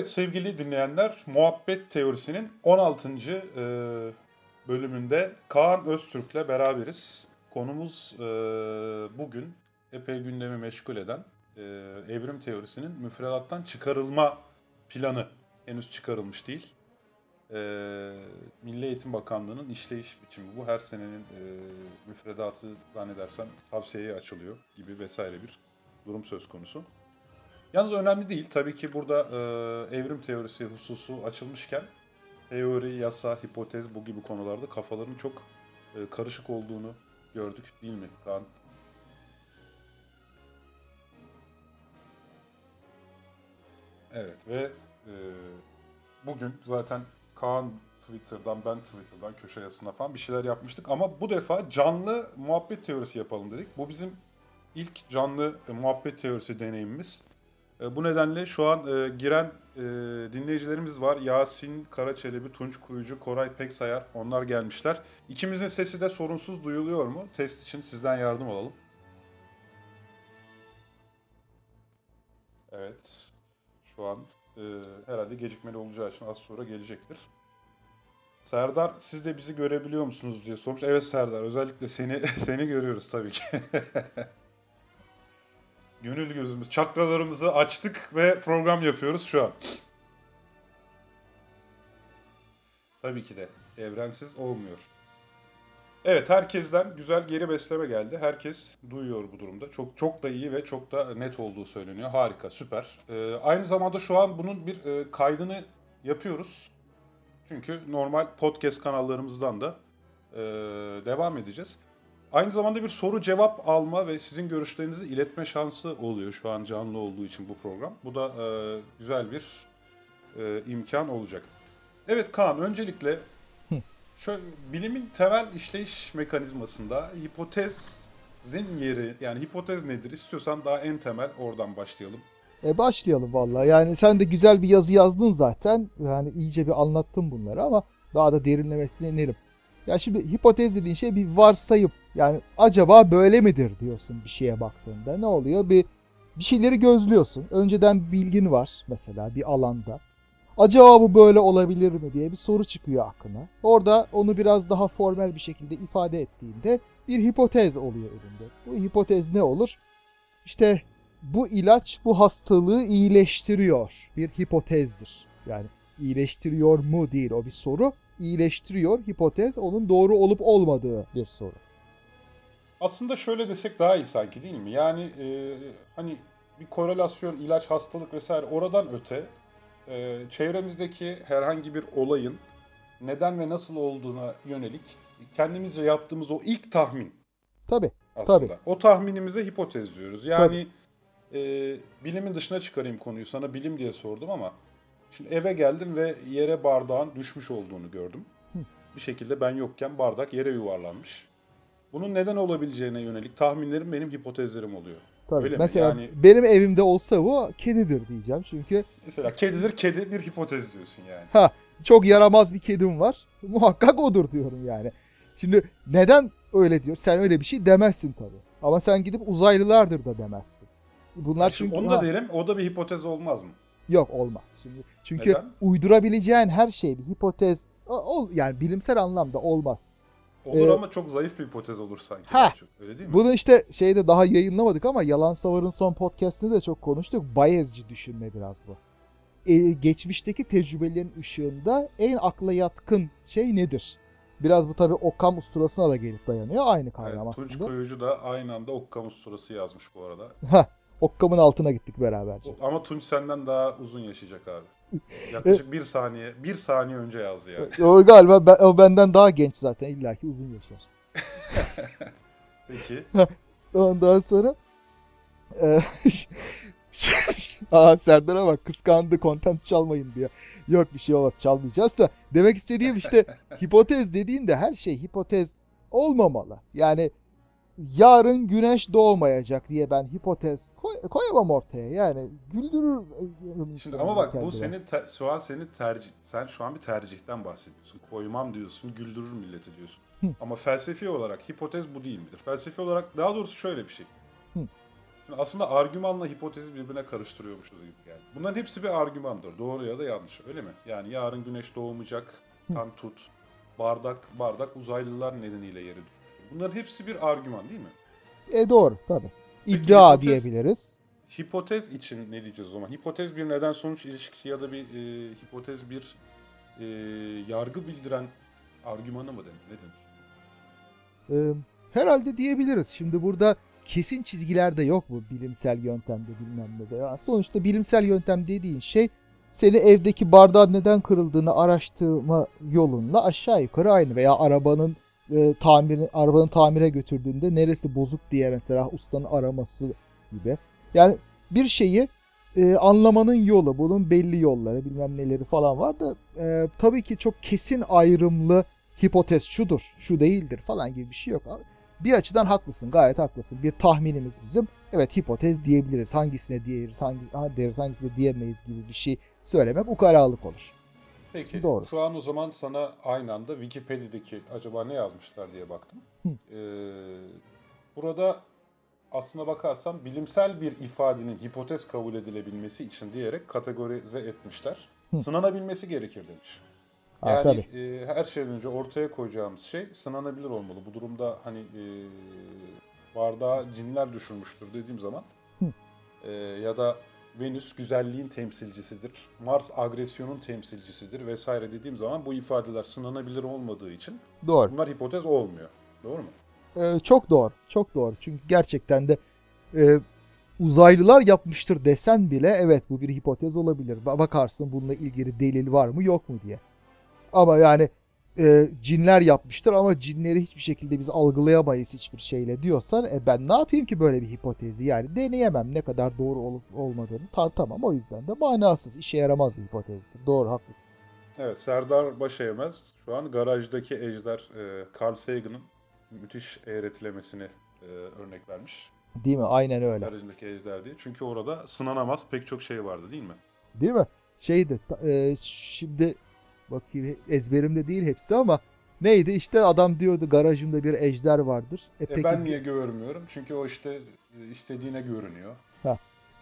Evet sevgili dinleyenler, Muhabbet Teorisi'nin 16. e, bölümünde Kaan Öztürk'le beraberiz. Konumuz e, bugün epey gündemi meşgul eden e, evrim teorisinin müfredattan çıkarılma planı. Henüz çıkarılmış değil. Milli Eğitim Bakanlığı'nın işleyiş biçimi bu. Her senenin müfredatı zannedersem tavsiyeye açılıyor gibi vesaire bir durum söz konusu. Yalnız önemli değil. Tabii ki burada e, evrim teorisi hususu açılmışken teori, yasa, hipotez bu gibi konularda kafaların çok e, karışık olduğunu gördük değil mi Kaan? Evet ve e, bugün zaten Kaan Twitter'dan ben Twitter'dan köşe yazısına falan bir şeyler yapmıştık ama bu defa canlı muhabbet teorisi yapalım dedik. Bu bizim ilk canlı e, muhabbet teorisi deneyimimiz. E, bu nedenle şu an e, giren e, dinleyicilerimiz var. Yasin Karaçelebi, Tunç Kuyucu, Koray Peksayar onlar gelmişler. İkimizin sesi de sorunsuz duyuluyor mu? Test için sizden yardım alalım. Evet. Şu an e, herhalde gecikmeli olacağı için az sonra gelecektir. Serdar siz de bizi görebiliyor musunuz diye sormuş. Evet Serdar özellikle seni seni görüyoruz tabii ki. Gönül gözümüz, çakralarımızı açtık ve program yapıyoruz şu an. Tabii ki de evrensiz olmuyor. Evet herkesten güzel geri besleme geldi. Herkes duyuyor bu durumda. Çok çok da iyi ve çok da net olduğu söyleniyor. Harika, süper. Ee, aynı zamanda şu an bunun bir e, kaydını yapıyoruz. Çünkü normal podcast kanallarımızdan da e, devam edeceğiz. Aynı zamanda bir soru cevap alma ve sizin görüşlerinizi iletme şansı oluyor şu an canlı olduğu için bu program. Bu da e, güzel bir e, imkan olacak. Evet Kaan öncelikle şöyle, bilimin temel işleyiş mekanizmasında hipotezin yeri yani hipotez nedir istiyorsan daha en temel oradan başlayalım. E başlayalım vallahi. Yani sen de güzel bir yazı yazdın zaten. Yani iyice bir anlattın bunları ama daha da derinlemesine inelim. Ya şimdi hipotez dediğin şey bir varsayım. Yani acaba böyle midir diyorsun bir şeye baktığında. Ne oluyor? Bir bir şeyleri gözlüyorsun. Önceden bilgin var mesela bir alanda. Acaba bu böyle olabilir mi diye bir soru çıkıyor aklına. Orada onu biraz daha formel bir şekilde ifade ettiğinde bir hipotez oluyor elinde. Bu hipotez ne olur? İşte bu ilaç bu hastalığı iyileştiriyor. Bir hipotezdir. Yani iyileştiriyor mu değil o bir soru. İyileştiriyor hipotez onun doğru olup olmadığı bir soru. Aslında şöyle desek daha iyi sanki değil mi? Yani e, hani bir korelasyon, ilaç, hastalık vesaire oradan öte e, çevremizdeki herhangi bir olayın neden ve nasıl olduğuna yönelik kendimizce yaptığımız o ilk tahmin Tabii. aslında. Tabii. O tahminimize hipotez diyoruz. Yani e, bilimin dışına çıkarayım konuyu. Sana bilim diye sordum ama şimdi eve geldim ve yere bardağın düşmüş olduğunu gördüm. Hı. Bir şekilde ben yokken bardak yere yuvarlanmış. Bunun neden olabileceğine yönelik tahminlerim benim hipotezlerim oluyor. Tabii. Öyle mi? Mesela Yani- benim evimde olsa bu kedidir diyeceğim. Çünkü Mesela kedidir kedi bir hipotez diyorsun yani. ha çok yaramaz bir kedim var. Muhakkak odur diyorum yani. Şimdi neden öyle diyor? Sen öyle bir şey demezsin tabii. Ama sen gidip uzaylılardır da demezsin. Bunlar çünkü onu da ha, derim o da bir hipotez olmaz mı? yok olmaz. Şimdi çünkü Neden? uydurabileceğin her şey bir hipotez ol yani bilimsel anlamda olmaz. Olur Ee, ama çok zayıf bir hipotez olur sanki. Daha çok. Öyle değil mi? Bunu işte şeyde daha yayınlamadık ama Yalan Savar'ın son podcast'inde de çok konuştuk. Bayezci düşünme biraz bu. Ee, geçmişteki tecrübelerin ışığında en akla yatkın şey nedir? Biraz bu tabii Okkam usturasına da gelip dayanıyor. Aynı Evet, kavram Tunç aslında. Koyucu da aynı anda Okkamus surası yazmış bu arada. Heh, Okkam'ın altına gittik beraberce. Ama Tunç senden daha uzun yaşayacak abi. Yaklaşık bir saniye, bir saniye önce yazdı yani. O galiba ben- o benden daha genç zaten. İlla ki uzun yaşar. Peki. Ondan sonra e, Aa Serdar'a bak kıskandı content çalmayın diyor. Yok bir şey olmaz çalmayacağız da demek istediğim işte hipotez dediğinde her şey hipotez olmamalı. Yani yarın güneş doğmayacak diye ben hipotez koy- koyamam ortaya. Yani güldürür Şimdi insanı ama bak bu kendine. senin te- şu an senin tercih sen şu an bir tercihten bahsediyorsun. Koymam diyorsun, güldürür milleti diyorsun. Hı. Ama felsefi olarak hipotez bu değil midir? Felsefi olarak daha doğrusu şöyle bir şey. Hı. Şimdi aslında argümanla hipotezi birbirine karıştırıyormuşuz gibi geldi. Bunların hepsi bir argümandır. Doğru ya da yanlış. Öyle mi? Yani yarın güneş doğmayacak, tan tut, bardak, bardak uzaylılar nedeniyle yere düşmüştür. Bunların hepsi bir argüman değil mi? E doğru tabii. Peki, İddia hipotez- diyebiliriz. Hipotez için ne diyeceğiz o zaman? Hipotez bir neden sonuç ilişkisi ya da bir e, hipotez bir e, yargı bildiren argümanı mı denir? Ne denir? Ee, herhalde diyebiliriz. Şimdi burada kesin çizgiler de yok bu bilimsel yöntemde bilmem ne de. Yani sonuçta bilimsel yöntem dediğin şey seni evdeki bardağın neden kırıldığını araştırma yolunla aşağı yukarı aynı veya arabanın e, tamiri arabanın tamire götürdüğünde neresi bozuk diye mesela ustanın araması gibi. Yani bir şeyi e, anlamanın yolu, bunun belli yolları, bilmem neleri falan var da e, tabii ki çok kesin ayrımlı hipotez şudur, şu değildir falan gibi bir şey yok. Abi, Bir açıdan haklısın, gayet haklısın. Bir tahminimiz bizim. Evet hipotez diyebiliriz. Hangisine diyeriz, hangi, ha deriz, hangisine diyemeyiz gibi bir şey söylemek ukalalık olur. Peki Doğru. şu an o zaman sana aynı anda Wikipedia'daki acaba ne yazmışlar diye baktım. Hı. Ee, burada aslına bakarsan bilimsel bir ifadenin hipotez kabul edilebilmesi için diyerek kategorize etmişler. Hı. Sınanabilmesi gerekir demiş. Ha, Yani tabii. e, her şeyden önce ortaya koyacağımız şey sınanabilir olmalı. Bu durumda hani e, bardağa cinler düşürmüştür dediğim zaman Hı. e, ya da Venüs güzelliğin temsilcisidir, Mars agresyonun temsilcisidir vesaire dediğim zaman bu ifadeler sınanabilir olmadığı için Doğru. bunlar hipotez olmuyor. Doğru mu? Ee, çok doğru. Çok doğru. Çünkü gerçekten de e, uzaylılar yapmıştır desen bile evet bu bir hipotez olabilir. Ba- Bakarsın bununla ilgili delil var mı yok mu diye. Ama yani e, cinler yapmıştır ama cinleri hiçbir şekilde biz algılayamayız hiçbir şeyle diyorsan e, ben ne yapayım ki böyle bir hipotezi yani deneyemem ne kadar doğru olup olmadığını tartamam o yüzden de manasız işe yaramaz bir hipotezdir. Doğru haklısın. Evet, Serdar Başeymez şu an garajdaki ejder e, Carl Sagan'ın müthiş eğretilemesini e, örnek vermiş. Değil mi? Aynen öyle. Garajdaki ejder diye. Çünkü orada sınanamaz pek çok şey vardı değil mi? Değil mi? Şeydi e, şimdi bakayım ezberimde değil hepsi ama neydi işte adam diyordu garajımda bir ejder vardır. E E peki, ben niye görmüyorum? Çünkü o işte e, istediğine görünüyor.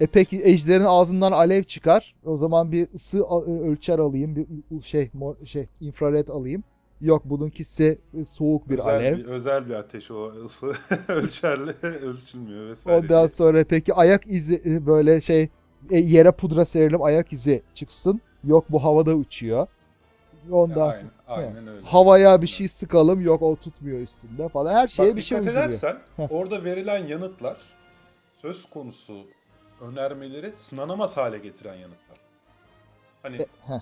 e peki ejderin ağzından alev çıkar. O zaman bir ısı e, ölçer alayım, bir şey şey infrared alayım. Yok bununkisi e, soğuk bir özel alev. Bir, özel bir ateş o ısı ölçerle ölçülmüyor vesaire. Ondan sonra peki ayak izi böyle şey yere pudra serelim ayak izi çıksın. Yok bu havada uçuyor. Ondan aynen, sonra aynen öyle. havaya bir şey sıkalım yok o tutmuyor üstünde falan. Her şeye Bak bir şey dikkat edersen Heh. orada verilen yanıtlar söz konusu önermeleri sınanamaz hale getiren yanıtlar. Hani E, heh,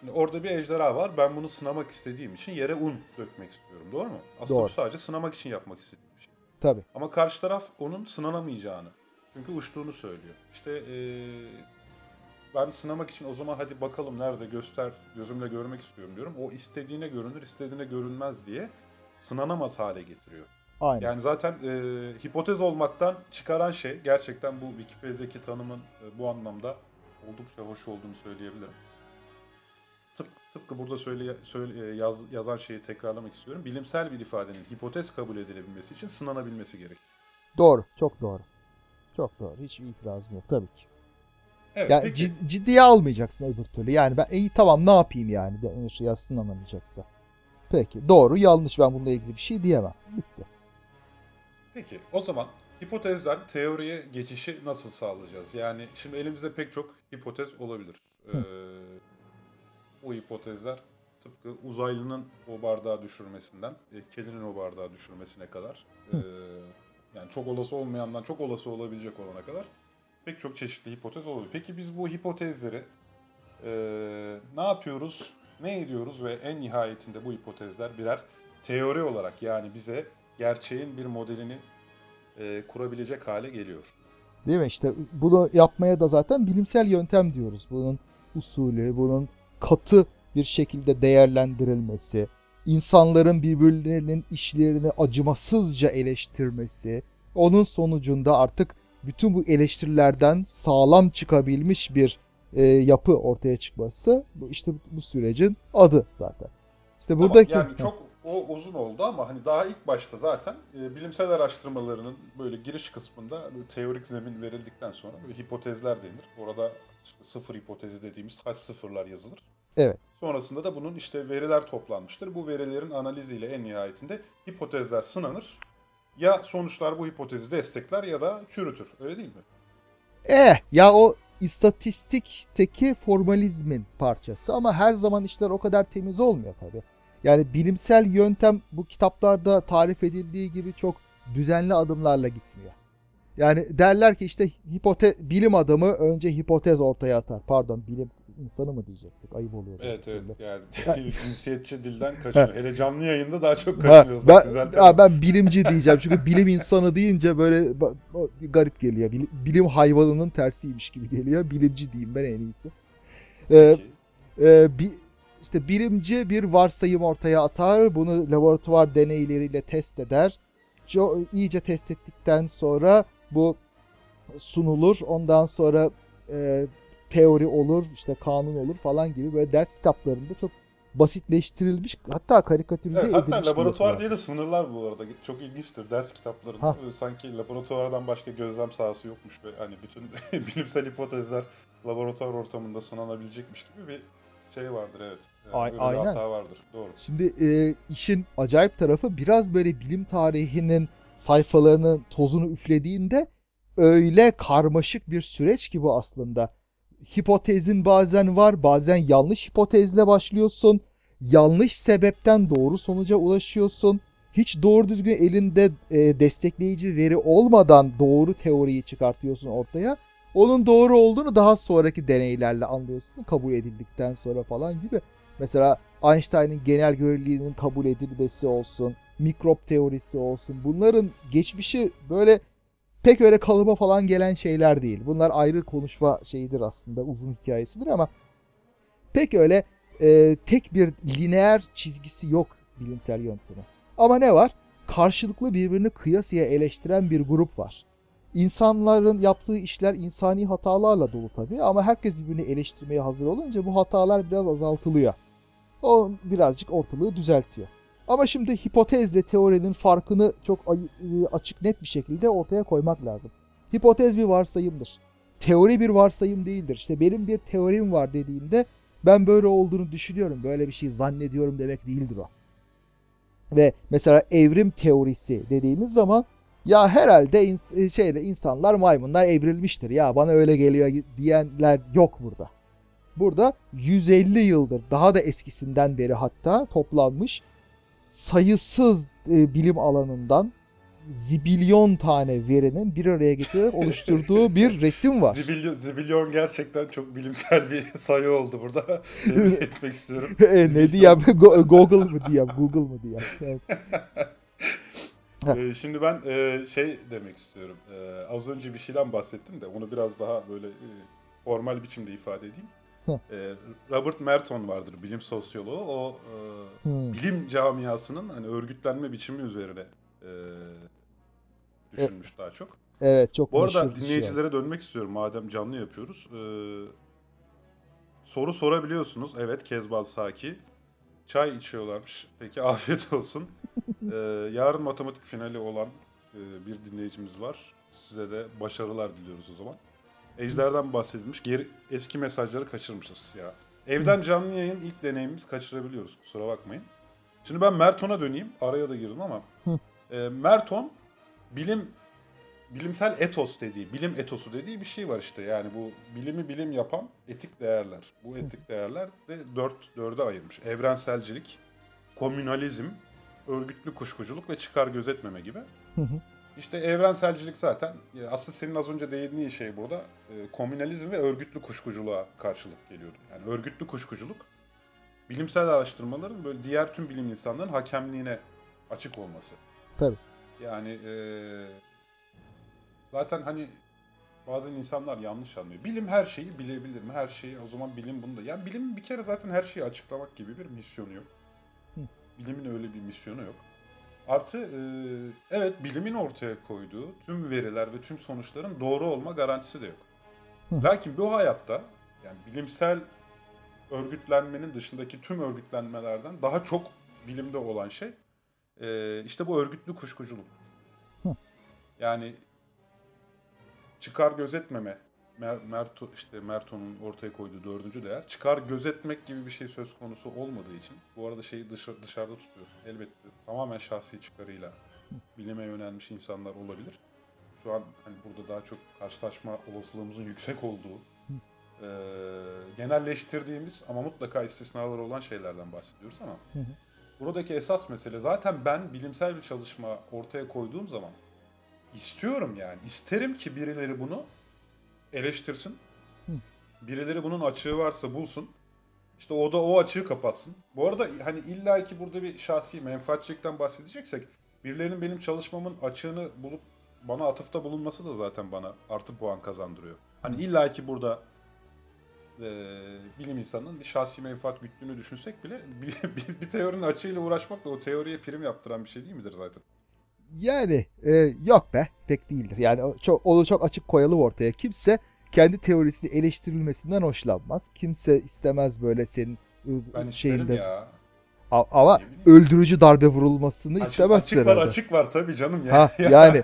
Şimdi orada bir ejderha var. Ben bunu sınamak istediğim için yere un dökmek istiyorum. Doğru mu? Aslında Doğru. bu sadece sınamak için yapmak istediğim bir şey. tabii. Ama karşı taraf onun sınanamayacağını. Çünkü uçtuğunu söylüyor. İşte eee, ben sınamak için o zaman hadi bakalım nerede göster gözümle görmek istiyorum diyorum. O istediğine görünür istediğine görünmez diye sınanamaz hale getiriyor. Aynen. Yani zaten eee, hipotez olmaktan çıkaran şey gerçekten bu Wikipedia'daki tanımın e, bu anlamda oldukça hoş olduğunu söyleyebilirim. Tıp, tıpkı burada söyle, söyle, e, yaz, yazan şeyi tekrarlamak istiyorum. Bilimsel bir ifadenin hipotez kabul edilebilmesi için sınanabilmesi gerekir. Doğru. Çok doğru. Çok doğru. Hiç itirazım yok tabii ki. Evet, Yani peki. cid- ciddiye almayacaksın öbür türlü. Yani ben iyi tamam ne yapayım yani denir yazsın anlamayacaksa. Peki doğru yanlış ben bununla ilgili bir şey diyemem. Bitti. Peki o zaman hipotezden teoriye geçişi nasıl sağlayacağız? Yani şimdi elimizde pek çok hipotez olabilir. Ee, bu hipotezler tıpkı uzaylının o bardağı düşürmesinden, e, kedinin o bardağı düşürmesine kadar, e, yani çok olası olmayandan çok olası olabilecek olana kadar pek çok çeşitli hipotez olabilir. Peki biz bu hipotezleri e, ne yapıyoruz, ne ediyoruz ve en nihayetinde bu hipotezler birer teori olarak yani bize gerçeğin bir modelini e, kurabilecek hale geliyor. Değil mi? İşte bunu yapmaya da zaten bilimsel yöntem diyoruz. Bunun usulü, bunun katı bir şekilde değerlendirilmesi, insanların birbirlerinin işlerini acımasızca eleştirmesi, onun sonucunda artık bütün bu eleştirilerden sağlam çıkabilmiş bir e, yapı ortaya çıkması bu işte bu, bu sürecin adı zaten. İşte Tamam, buradaki yani çok o uzun oldu ama hani daha ilk başta zaten e, bilimsel araştırmalarının böyle giriş kısmında böyle teorik zemin verildikten sonra böyle hipotezler denir. Orada işte sıfır hipotezi dediğimiz kaç sıfırlar yazılır. Evet. Sonrasında da bunun işte veriler toplanmıştır. Bu verilerin analiziyle en nihayetinde hipotezler sınanır. Ya sonuçlar bu hipotezi destekler ya da çürütür. Öyle değil mi? Eh ya o istatistikteki formalizmin parçası ama her zaman işler o kadar temiz olmuyor tabii. Yani bilimsel yöntem bu kitaplarda tarif edildiği gibi çok düzenli adımlarla gitmiyor. Yani derler ki işte hipote bilim adamı önce hipotez ortaya atar. Pardon bilim insanı mı diyecektik? Ayıp oluyor. Evet evet Böyle. yani cinsiyetçi dilden kaçınıyor. Hele canlı yayında daha çok kaçınıyoruz. ben, Bak ha, ben bilimci diyeceğim çünkü bilim insanı deyince böyle garip geliyor. Bilim, bilim hayvanının tersiymiş gibi geliyor. Bilimci diyeyim ben en iyisi. Ee, e, bi, işte bilimci bir varsayım ortaya atar. Bunu laboratuvar deneyleriyle test eder. Çok, iyice test ettikten sonra bu sunulur. Ondan sonra e, teori olur, işte kanun olur falan gibi böyle ders kitaplarında çok basitleştirilmiş hatta karikatürize Evet, edilmiş. hatta laboratuvar diye de sınırlar bu arada. Çok ilginçtir ders kitaplarında. Ha. Sanki laboratuvardan başka gözlem sahası yokmuş ve hani bütün bilimsel hipotezler laboratuvar ortamında sınanabilecekmiş gibi bir şey vardır evet. Yani Ay- böyle bir aynen. hata vardır. Doğru. Şimdi e, işin acayip tarafı biraz böyle bilim tarihinin sayfalarının tozunu üflediğinde öyle karmaşık bir süreç ki bu aslında. Hipotezin bazen var, bazen yanlış hipotezle başlıyorsun. Yanlış sebepten doğru sonuca ulaşıyorsun. Hiç doğru düzgün elinde e, destekleyici veri olmadan doğru teoriyi çıkartıyorsun ortaya. Onun doğru olduğunu daha sonraki deneylerle anlıyorsun kabul edildikten sonra falan gibi. Mesela Einstein'ın genel göreliliğinin kabul edilmesi olsun, mikrop teorisi olsun. Bunların geçmişi böyle pek öyle kalıba falan gelen şeyler değil. Bunlar ayrı konuşma şeyidir aslında, uzun hikayesidir ama pek öyle e, tek bir lineer çizgisi yok bilimsel yöntemi. Ama ne var? Karşılıklı birbirini kıyasıya eleştiren bir grup var. İnsanların yaptığı işler insani hatalarla dolu tabii ama herkes birbirini eleştirmeye hazır olunca bu hatalar biraz azaltılıyor. O birazcık ortalığı düzeltiyor. Ama şimdi hipotezle teorinin farkını çok e, açık net bir şekilde ortaya koymak lazım. Hipotez bir varsayımdır. Teori bir varsayım değildir. İşte benim bir teorim var dediğinde ben böyle olduğunu düşünüyorum, böyle bir şey zannediyorum demek değildir o. Ve mesela evrim teorisi dediğimiz zaman ya herhalde ins- şeyle insanlar maymunlar evrilmiştir. Ya bana öyle geliyor diyenler yok burada. Burada 150 yıldır daha da eskisinden beri hatta toplanmış sayısız e, bilim alanından zibilyon tane verinin bir araya getirerek oluşturduğu bir resim var. Zibilyon, zibilyon gerçekten çok bilimsel bir sayı oldu burada. Tebrik etmek istiyorum. E, ne diyeyim? Go- Google mı diyeyim? Google mı diyeyim? Evet. Ee, şimdi ben e, şey demek istiyorum. Ee, az önce bir şeyden bahsettim de onu biraz daha böyle e, formal biçimde ifade edeyim. Ee, Robert Merton vardır bilim sosyoloğu. O e, Hmm. bilim camiasının hani örgütlenme biçimi üzerine e, düşünmüş daha çok. Evet çok Bu arada bir şey. dinleyicilere dönmek istiyorum madem canlı yapıyoruz. Ee, soru sorabiliyorsunuz. Evet Kezban Saki. Çay içiyorlarmış. Peki afiyet olsun. Ee, yarın matematik finali olan e, bir dinleyicimiz var. Size de başarılar diliyoruz o zaman. Ejder'den bahsedilmiş. Geri, eski mesajları kaçırmışız ya. Evden canlı yayın ilk deneyimimiz kaçırabiliyoruz. Kusura bakmayın. Şimdi ben Merton'a döneyim. Araya da girdim ama. E, Merton bilim bilimsel etos dediği, bilim etosu dediği bir şey var işte. Yani bu bilimi bilim yapan etik değerler. Bu etik değerler de dört, dörde ayırmış. Evrenselcilik, komünalizm, örgütlü kuşkuculuk ve çıkar gözetmeme gibi. İşte evrenselcilik zaten e, asıl senin az önce değindiğin şey burada e, komünalizm ve örgütlü kuşkuculuğa karşılık geliyordu. Yani örgütlü kuşkuculuk bilimsel araştırmaların böyle diğer tüm bilim insanların hakemliğine açık olması. Tabii. Yani e, zaten hani bazen insanlar yanlış anlıyor. Bilim her şeyi bilebilir mi? Her şeyi o zaman bilim bunu da. Yani bilim bir kere zaten her şeyi açıklamak gibi bir misyonu yok. Hı. Bilimin öyle bir misyonu yok. Artı e, evet bilimin ortaya koyduğu tüm veriler ve tüm sonuçların doğru olma garantisi de yok. Hı. Lakin bu hayatta yani bilimsel örgütlenmenin dışındaki tüm örgütlenmelerden daha çok bilimde olan şey e, işte bu örgütlü kuşkuculuk. Hı. Yani çıkar gözetmeme Mer, Merto, işte Merton'un ortaya koyduğu dördüncü değer çıkar gözetmek gibi bir şey söz konusu olmadığı için bu arada şeyi dışarı, dışarıda tutuyor. Elbette tamamen şahsi çıkarıyla bilime yönelmiş insanlar olabilir. Şu an hani burada daha çok karşılaşma olasılığımızın yüksek olduğu e, genelleştirdiğimiz ama mutlaka istisnalar olan şeylerden bahsediyoruz ama Hı hı. buradaki esas mesele zaten ben bilimsel bir çalışma ortaya koyduğum zaman istiyorum yani isterim ki birileri bunu eleştirsin. Hı. Birileri bunun açığı varsa bulsun. İşte o da o açığı kapatsın. Bu arada hani illa ki burada bir şahsi menfaatçilikten bahsedeceksek birilerinin benim çalışmamın açığını bulup bana atıfta bulunması da zaten bana artı puan kazandırıyor. Hani illa ki burada e, bilim insanının bir şahsi menfaat güttüğünü düşünsek bile bir, bir, bir teorinin açığıyla uğraşmak da o teoriye prim yaptıran bir şey değil midir zaten? Yani e, yok be pek değildir. Yani çok, onu çok açık koyalım ortaya. Kimse kendi teorisini eleştirilmesinden hoşlanmaz. Kimse istemez böyle senin e, Ben şeyinde. ya. A- ama öldürücü darbe vurulmasını Açık, istemez açık var açık var tabii canım ya. Ha, yani.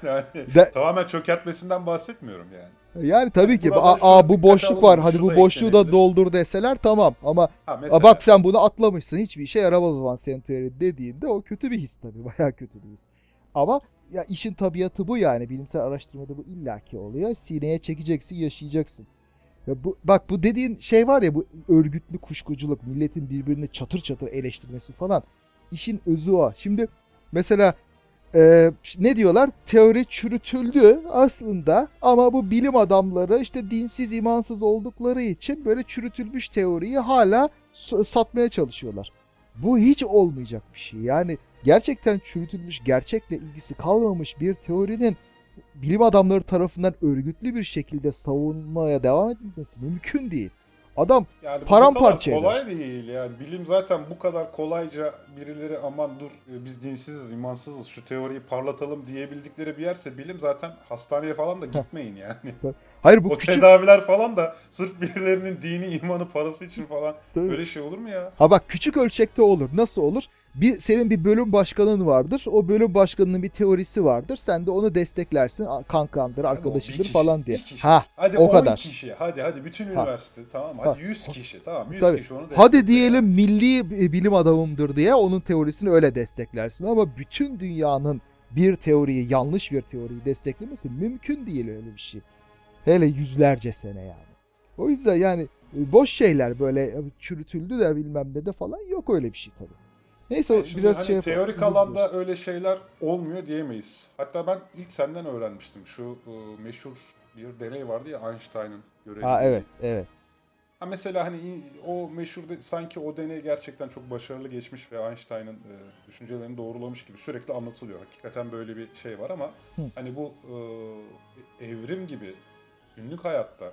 De- tamamen çökertmesinden bahsetmiyorum yani. Yani tabii ki Burada aa, şunu aa, bu boşluk var. Hadi bu boşluğu da doldur deseler tamam ama Ha mesela bak sen bunu atlamışsın hiçbir işe yaramaz o zaman senin teorin dediğinde o kötü bir his tabii. Bayağı kötü bir his. Ama ya işin tabiatı bu yani. Bilimsel araştırmada bu illaki oluyor. Sineye çekeceksin, yaşayacaksın. Ya bu, bak bu dediğin şey var ya bu örgütlü kuşkuculuk, milletin birbirini çatır çatır eleştirmesi falan. İşin özü o. Şimdi mesela e, ne diyorlar? Teori çürütüldü aslında ama bu bilim adamları işte dinsiz, imansız oldukları için böyle çürütülmüş teoriyi hala satmaya çalışıyorlar. Bu hiç olmayacak bir şey. Yani gerçekten çürütülmüş, gerçekle ilgisi kalmamış bir teorinin bilim adamları tarafından örgütlü bir şekilde savunmaya devam edilmesi mümkün değil. Adam yani paramparça kolay değil yani. Bilim zaten bu kadar kolayca birileri aman dur e, biz dinsiziz, imansızız şu teoriyi parlatalım diyebildikleri bir yerse bilim zaten hastaneye falan da gitmeyin yani. Hayır bu o küçük tedaviler falan da sırf birilerinin dini imanı parası için falan Tabii. öyle şey olur mu ya? Ha bak küçük ölçekte olur. Nasıl olur? Bir senin bir bölüm başkanın vardır. O bölüm başkanının bir teorisi vardır. Sen de onu desteklersin. Kankandır, bir kişi, falan diye. kişi. Ha hadi o 10 kadar. kişi. Hadi hadi bütün Ha. üniversite tamam. Hadi Ha. 100 kişi. Tamam 100 Tabii. kişi onu Hadi diyelim milli bi- bilim adamımdır diye onun teorisini öyle desteklersin ama bütün dünyanın bir teoriyi, yanlış bir teoriyi desteklemesi mümkün değil öyle bir şey. Hele yüzlerce sene yani. O yüzden yani e, boş şeyler böyle e, çürütüldü de bilmem ne de falan yok öyle bir şey tabii. Neyse Yani şimdi biraz hani şey yapalım. teorik alanda öyle şeyler olmuyor diyemeyiz. Hatta ben ilk senden öğrenmiştim. Şu e, meşhur bir deney vardı ya Einstein'ın görevi. Ha evet, evet. Ha mesela hani o meşhur de- sanki o deney gerçekten çok başarılı geçmiş ve Einstein'ın e, düşüncelerini doğrulamış gibi sürekli anlatılıyor. Hakikaten böyle bir şey var ama Hı. hani bu e, evrim gibi günlük hayatta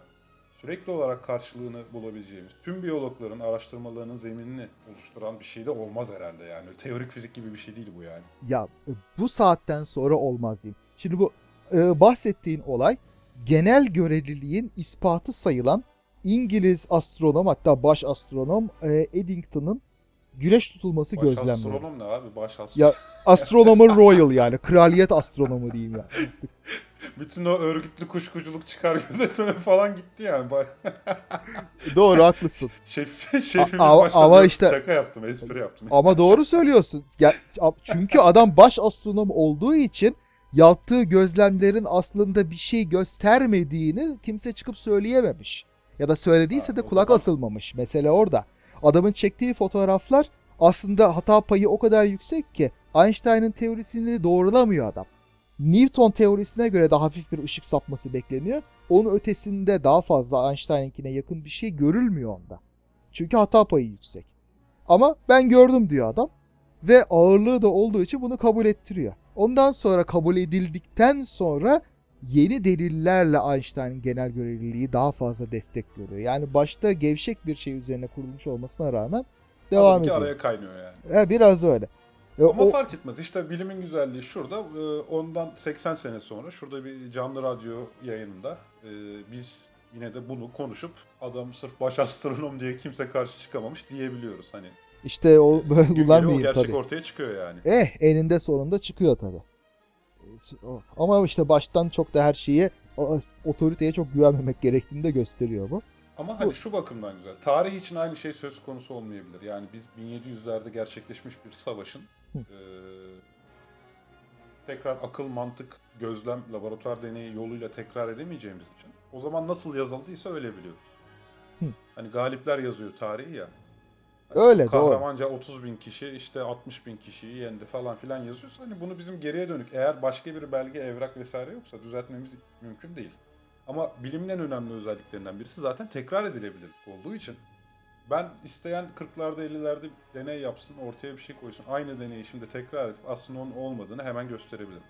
sürekli olarak karşılığını bulabileceğimiz tüm biyologların araştırmalarının zeminini oluşturan bir şey de olmaz herhalde yani. Teorik fizik gibi bir şey değil bu yani. Ya e, bu saatten sonra olmaz diyeyim. Şimdi bu e, bahsettiğin olay genel göreliliğin ispatı sayılan İngiliz astronom hatta baş astronom e, Eddington'ın güneş tutulması Baş gözlemleri. astronom ne abi? Baş astronom. Ya astronomer royal yani kraliyet astronomu diyeyim ya. Bütün o örgütlü kuşkuculuk çıkar gözetmeme falan gitti yani. Doğru haklısın. Şef, şefimiz ama- başladı. ama Yok, işte- Şaka yaptım, espri yaptım. Ama doğru söylüyorsun. Ya, çünkü adam baş astronom olduğu için yaptığı gözlemlerin aslında bir şey göstermediğini kimse çıkıp söyleyememiş. Ya da söylediyse Ha, de kulak zaman- asılmamış. Mesele orada. Adamın çektiği fotoğraflar aslında hata payı o kadar yüksek ki Einstein'ın teorisini doğrulamıyor adam. Newton teorisine göre de hafif bir ışık sapması bekleniyor. Onun ötesinde daha fazla Einstein'ınkine yakın bir şey görülmüyor onda. Çünkü hata payı yüksek. Ama ben gördüm diyor adam. Ve ağırlığı da olduğu için bunu kabul ettiriyor. Ondan sonra kabul edildikten sonra yeni delillerle Einstein'ın genel görevliliği daha fazla destek görüyor. Yani başta gevşek bir şey üzerine kurulmuş olmasına rağmen devam Adamınki ediyor. araya kaynıyor yani. He, biraz öyle. E, Ama o- fark etmez. İşte bilimin güzelliği şurada. Ee, Ondan 80 sene sonra şurada bir canlı radyo yayınında e, biz yine de bunu konuşup adam sırf baş astronom diye kimse karşı çıkamamış diyebiliyoruz. Hani İşte o böyle o gerçek tabii. ortaya çıkıyor yani. Eh eninde sonunda çıkıyor tabii. Ama işte baştan çok da her şeye otoriteye çok güvenmemek gerektiğini de gösteriyor bu. Ama hani şu bakımdan güzel. Tarih için aynı şey söz konusu olmayabilir. Yani biz 1700'lerde gerçekleşmiş bir savaşın Hı. eee, tekrar akıl, mantık, gözlem, laboratuvar deneyi yoluyla tekrar edemeyeceğimiz için o zaman nasıl yazıldıysa öyle biliyoruz. Hı. Hani galipler yazıyor tarihi ya. Hani Öyle, çok doğru. Kahramanca 30 bin kişi işte 60 bin kişiyi yendi falan filan yazıyorsa hani bunu bizim geriye dönük eğer başka bir belge, evrak vesaire yoksa düzeltmemiz mümkün değil. Ama bilimin en önemli özelliklerinden birisi zaten tekrar edilebilirlik olduğu için ben isteyen 40'larda 50'lerde deney yapsın, ortaya bir şey koysun. Aynı deneyi şimdi tekrar edip aslında onun olmadığını hemen gösterebilirim.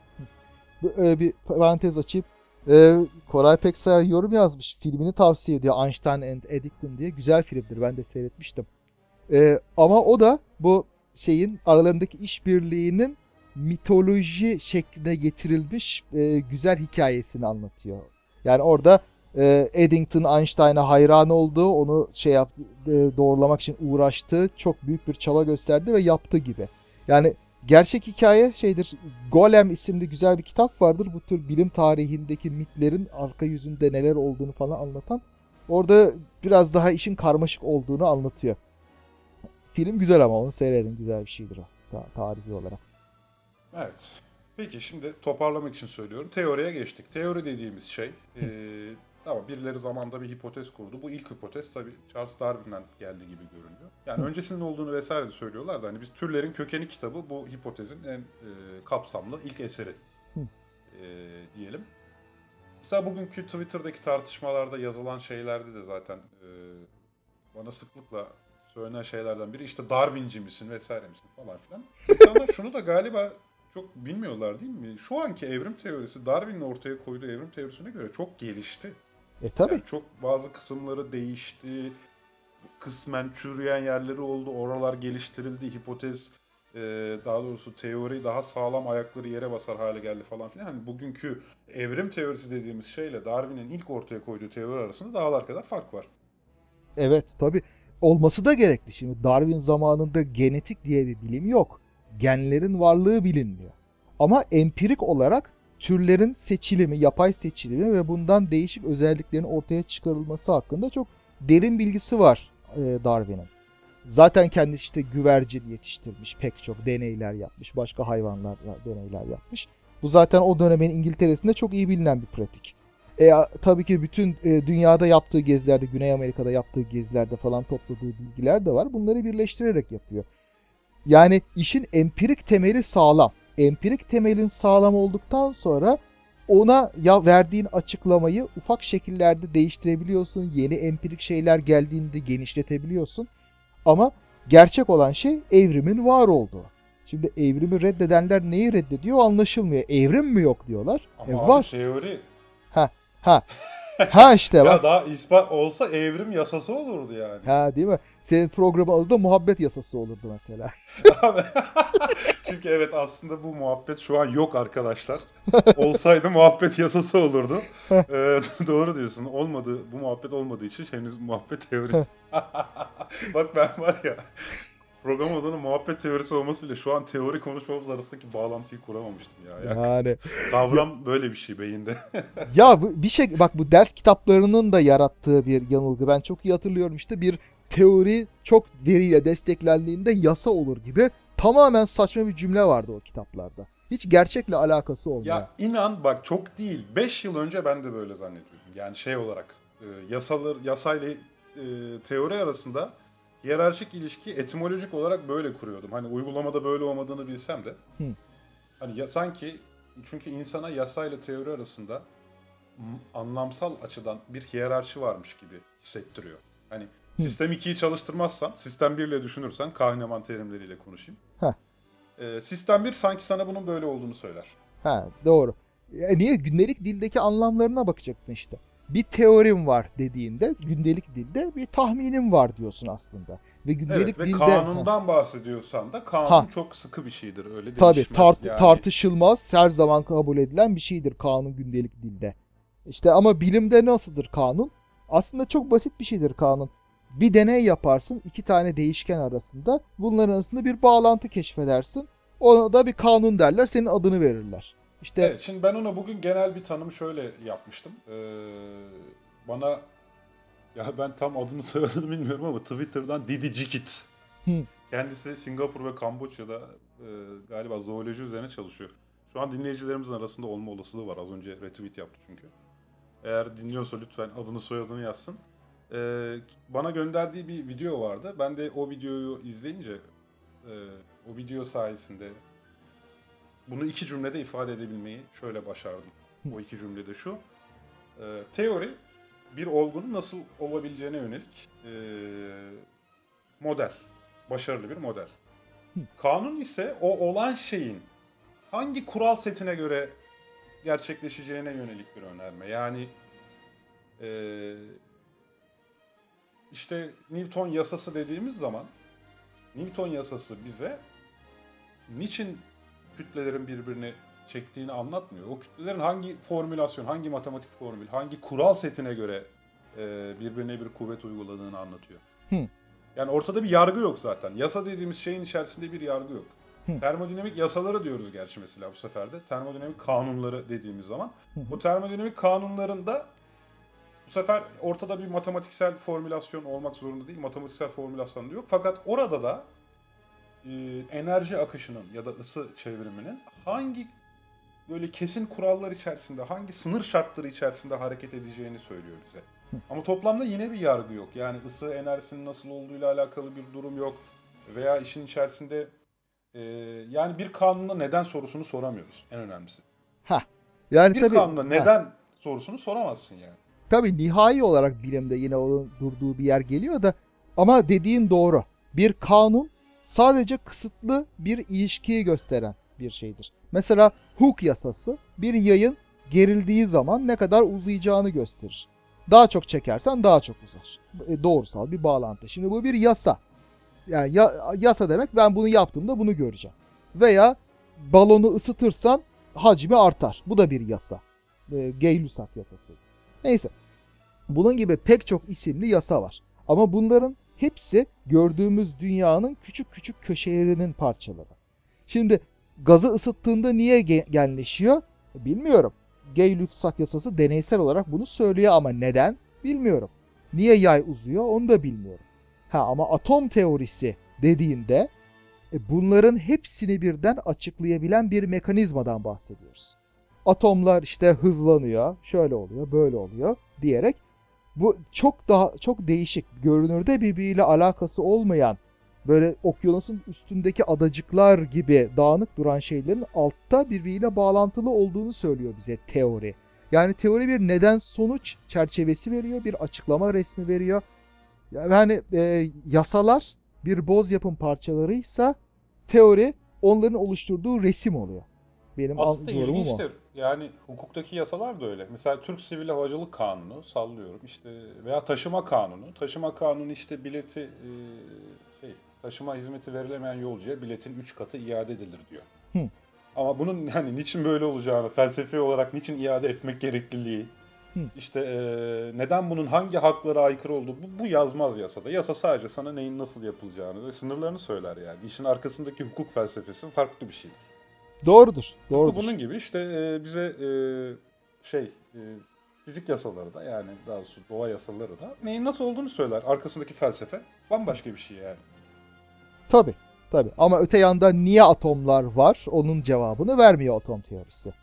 E, bir parantez açayım. E, Koray Peksar yorum yazmış. Filmini tavsiye ediyor. Einstein and Eddington diye. Güzel filmdir. Ben de seyretmiştim. E, ama o da bu şeyin aralarındaki işbirliğinin mitoloji şekline getirilmiş e, güzel hikayesini anlatıyor. Yani orada e, Eddington Einstein'a hayran olduğu, onu şey yap, e, doğrulamak için uğraştığı çok büyük bir çaba gösterdi ve yaptı gibi. Yani gerçek hikaye şeydir. Golem isimli güzel bir kitap vardır. Bu tür bilim tarihindeki mitlerin arka yüzünde neler olduğunu falan anlatan. Orada biraz daha işin karmaşık olduğunu anlatıyor. Film güzel ama onu seyredin. Güzel bir şeydir o. ta- tarihi olarak. Evet. Peki şimdi toparlamak için söylüyorum. Teoriye geçtik. Teori dediğimiz şey eee tamam birileri zamanda bir hipotez kurdu. Bu ilk hipotez tabii Charles Darwin'den geldi gibi görünüyor. Yani öncesinin olduğunu vesaire de söylüyorlar da hani biz Türlerin Kökeni kitabı bu hipotezin en eee, kapsamlı ilk eseri eee, diyelim. Mesela bugünkü Twitter'daki tartışmalarda yazılan şeylerde de zaten eee, bana sıklıkla söylenen şeylerden biri işte Darwinci misin vesaire misin falan filan. İnsanlar şunu da galiba çok bilmiyorlar değil mi? Şu anki evrim teorisi Darwin'in ortaya koyduğu evrim teorisine göre çok gelişti. E tabi. Yani çok bazı kısımları değişti. Kısmen çürüyen yerleri oldu. Oralar geliştirildi. Hipotez e, daha doğrusu teori daha sağlam ayakları yere basar hale geldi falan filan. Hani bugünkü evrim teorisi dediğimiz şeyle Darwin'in ilk ortaya koyduğu teori arasında dağlar kadar fark var. Evet tabi. Olması da gerekli. Şimdi Darwin zamanında genetik diye bir bilim yok. Genlerin varlığı bilinmiyor. Ama empirik olarak türlerin seçilimi, yapay seçilimi ve bundan değişik özelliklerin ortaya çıkarılması hakkında çok derin bilgisi var e, Darwin'in. Zaten kendisi işte güvercin yetiştirmiş, pek çok deneyler yapmış, başka hayvanlarla deneyler yapmış. Bu zaten o dönemin İngiltere'sinde çok iyi bilinen bir pratik. E, tabii ki bütün e, dünyada yaptığı gezilerde, Güney Amerika'da yaptığı gezilerde falan topladığı bilgiler de var. Bunları birleştirerek yapıyor. Yani işin empirik temeli sağlam. Empirik temelin sağlam olduktan sonra ona ya verdiğin açıklamayı ufak şekillerde değiştirebiliyorsun. Yeni empirik şeyler geldiğinde genişletebiliyorsun. Ama gerçek olan şey evrimin var olduğu. Şimdi evrimi reddedenler neyi reddediyor anlaşılmıyor. Evrim mi yok diyorlar. Ama E, var. teori Ha. Ha işte bak. ya daha ispat olsa evrim yasası olurdu yani. Ha değil mi? Senin programın adı da muhabbet yasası olurdu mesela. Çünkü evet aslında bu muhabbet şu an yok arkadaşlar. Olsaydı muhabbet yasası olurdu. Ee, doğru diyorsun. Olmadı. Bu muhabbet olmadığı için henüz muhabbet teorisi. Bak ben var ya program adının muhabbet teorisi olmasıyla şu an teori konuşmamız arasındaki bağlantıyı kuramamıştım ya. ya. Yani Kavram böyle bir şey beyinde. ya bir şey bak bu ders kitaplarının da yarattığı bir yanılgı. Ben çok iyi hatırlıyorum işte bir teori çok veriyle desteklendiğinde yasa olur gibi tamamen saçma bir cümle vardı o kitaplarda. Hiç gerçekle alakası olmayan. ya inan bak çok değil. 5 yıl önce ben de böyle zannediyordum. Yani şey olarak e, yasalar yasayla e, teori arasında hiyerarşik ilişki etimolojik olarak böyle kuruyordum. Hani uygulamada böyle olmadığını bilsem de. Hı. Hani ya, sanki çünkü insana yasayla teori arasında anlamsal açıdan bir hiyerarşi varmış gibi hissettiriyor. Hani sistem 2'yi çalıştırmazsan, sistem 1 ile düşünürsen Kahneman terimleriyle konuşayım. Heh. Ee, sistem 1 sanki sana bunun böyle olduğunu söyler. Ha doğru. E niye? Gündelik dildeki anlamlarına bakacaksın işte. Bir teorim var dediğinde gündelik dilde bir tahminim var diyorsun aslında. Ve gündelik Evet ve dilde kanundan bahsediyorsan da kanun Ha. çok sıkı bir şeydir. Öyle tabii değişmez tart- yani. tartışılmaz, her zaman kabul edilen bir şeydir kanun gündelik dilde. İşte ama bilimde nasıldır kanun? Aslında çok basit bir şeydir kanun. bir deney yaparsın iki tane değişken arasında. Bunların arasında bir bağlantı keşfedersin. Ona da bir kanun derler. Senin adını verirler. İşte Evet, şimdi ben ona bugün genel bir tanım şöyle yapmıştım. Ee, bana ya ben tam adını soyadını bilmiyorum ama Twitter'dan Didi Jikit. Hı. Kendisi Singapur ve Kamboçya'da e, galiba zooloji üzerine çalışıyor. Şu an dinleyicilerimizin arasında olma olasılığı var. Az önce retweet yaptı çünkü. Eğer dinliyorsa lütfen adını soyadını yazsın. Ee, bana gönderdiği bir video vardı. Ben de o videoyu izleyince e, o video sayesinde bunu iki cümlede ifade edebilmeyi şöyle başardım. O iki cümlede şu. Ee, teori bir olgunun nasıl olabileceğine yönelik ee, model. Başarılı bir model. Kanun ise o olan şeyin hangi kural setine göre gerçekleşeceğine yönelik bir önerme. Yani ee, işte Newton yasası dediğimiz zaman Newton yasası bize niçin kütlelerin birbirini çektiğini anlatmıyor. O kütlelerin hangi formülasyon, hangi matematik formül, hangi kural setine göre e, birbirine bir kuvvet uyguladığını anlatıyor. Hı. Yani ortada bir yargı yok zaten. Yasa dediğimiz şeyin içerisinde bir yargı yok. Hı. Termodinamik yasaları diyoruz gerçi mesela bu sefer de. Termodinamik kanunları dediğimiz zaman. Hı. O termodinamik kanunlarında bu sefer ortada bir matematiksel formülasyon olmak zorunda değil. Matematiksel formülasyon da yok. Fakat orada da e, enerji akışının ya da ısı çevriminin hangi böyle kesin kurallar içerisinde, hangi sınır şartları içerisinde hareket edeceğini söylüyor bize. Ama toplamda yine bir yargı yok. Yani ısı enerjisinin nasıl olduğuyla alakalı bir durum yok. Veya işin içerisinde e, yani bir kanuna neden sorusunu soramıyoruz. En önemlisi. ha. Yani Bir tabii kanuna ha. neden sorusunu soramazsın yani. Tabii nihai olarak bilimde yine onun durduğu bir yer geliyor da ama dediğin doğru. Bir kanun sadece kısıtlı bir ilişkiyi gösteren bir şeydir. Mesela Hooke yasası bir yayın gerildiği zaman ne kadar uzayacağını gösterir. Daha çok çekersen daha çok uzar. E, Doğrusal bir bağlantı. Şimdi bu bir yasa. Yani ya- yasa demek ben bunu yaptığımda bunu göreceğim. Veya balonu ısıtırsan hacmi artar. Bu da bir yasa. E, Gay-Lussac yasası. Neyse. Bunun gibi pek çok isimli yasa var. Ama bunların hepsi gördüğümüz dünyanın küçük küçük köşelerinin parçaları. Şimdi gazı ısıttığında niye ge- genleşiyor? Bilmiyorum. Gay-Lussac yasası deneysel olarak bunu söylüyor ama neden? Bilmiyorum. Niye yay uzuyor onu da bilmiyorum. Ha ama atom teorisi dediğinde e, bunların hepsini birden açıklayabilen bir mekanizmadan bahsediyoruz. Atomlar işte hızlanıyor, şöyle oluyor, böyle oluyor diyerek bu çok daha çok değişik, görünürde birbiriyle alakası olmayan böyle okyanusun üstündeki adacıklar gibi dağınık duran şeylerin altta birbiriyle bağlantılı olduğunu söylüyor bize teori. Yani teori bir neden sonuç çerçevesi veriyor, bir açıklama resmi veriyor. Yani e, yasalar bir boz yapım parçalarıysa teori onların oluşturduğu resim oluyor. Benim Aslında ilginçtir. Yani hukuktaki yasalar da öyle. Mesela Türk Sivil Havacılık Kanunu sallıyorum işte veya taşıma kanunu. Taşıma kanunu işte bileti e, şey taşıma hizmeti verilemeyen yolcuya biletin 3 katı iade edilir diyor. Hı. Ama bunun yani niçin böyle olacağını, felsefi olarak niçin iade etmek gerekliliği, Hı. işte e, neden bunun hangi haklara aykırı olduğu bu, bu yazmaz yasada. Yasa sadece sana neyin nasıl yapılacağını ve sınırlarını söyler yani. İşin arkasındaki hukuk felsefesi farklı bir şeydir. Doğrudur. Tıpkı Doğrudur. bunun gibi işte e, bize e, şey e, fizik yasaları da yani daha doğrusu doğa yasaları da neyin nasıl olduğunu söyler. Arkasındaki felsefe bambaşka bir şey yani. Tabii. Tabii. Ama öte yandan niye atomlar var? Onun cevabını vermiyor atom teorisi.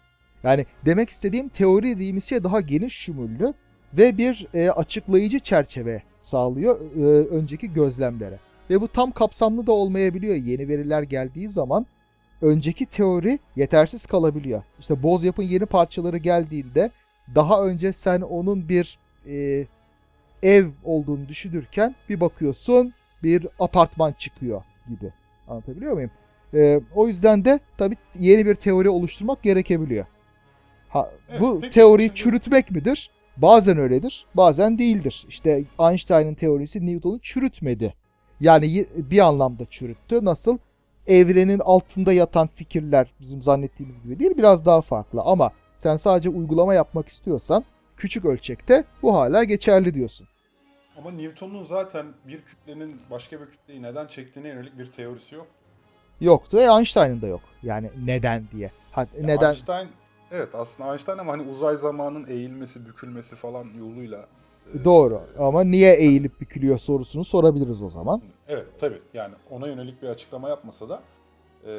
Yani demek istediğim teori dediğimiz şey daha geniş şumüllü ve bir e, açıklayıcı çerçeve sağlıyor e, önceki gözlemlere. Ve bu tam kapsamlı da olmayabiliyor. Yeni veriler geldiği zaman önceki teori yetersiz kalabiliyor. İşte boz yapın yeni parçaları geldiğinde daha önce sen onun bir e, ev olduğunu düşünürken bir bakıyorsun bir apartman çıkıyor gibi. Anlatabiliyor muyum? Ee, o yüzden de tabii yeni bir teori oluşturmak gerekebiliyor. Ha, Evet, bu peki teoriyi şimdi- çürütmek midir? Bazen öyledir, bazen değildir. İşte Einstein'ın teorisi Newton'u çürütmedi. Yani bir anlamda çürüttü. Nasıl? Evrenin altında yatan fikirler bizim zannettiğimiz gibi değil, biraz daha farklı. Ama sen sadece uygulama yapmak istiyorsan küçük ölçekte bu hala geçerli diyorsun. Ama Newton'un zaten bir kütlenin başka bir kütleyi neden çektiğine yönelik bir teorisi yok. Yoktu. E Einstein'ın da yok. Yani neden diye. Ha, Ya neden? Einstein evet aslında Einstein ama hani uzay zamanın eğilmesi, bükülmesi falan yoluyla Doğru. Ama niye eğilip bükülüyor sorusunu sorabiliriz o zaman. Evet tabi yani ona yönelik bir açıklama yapmasa da e,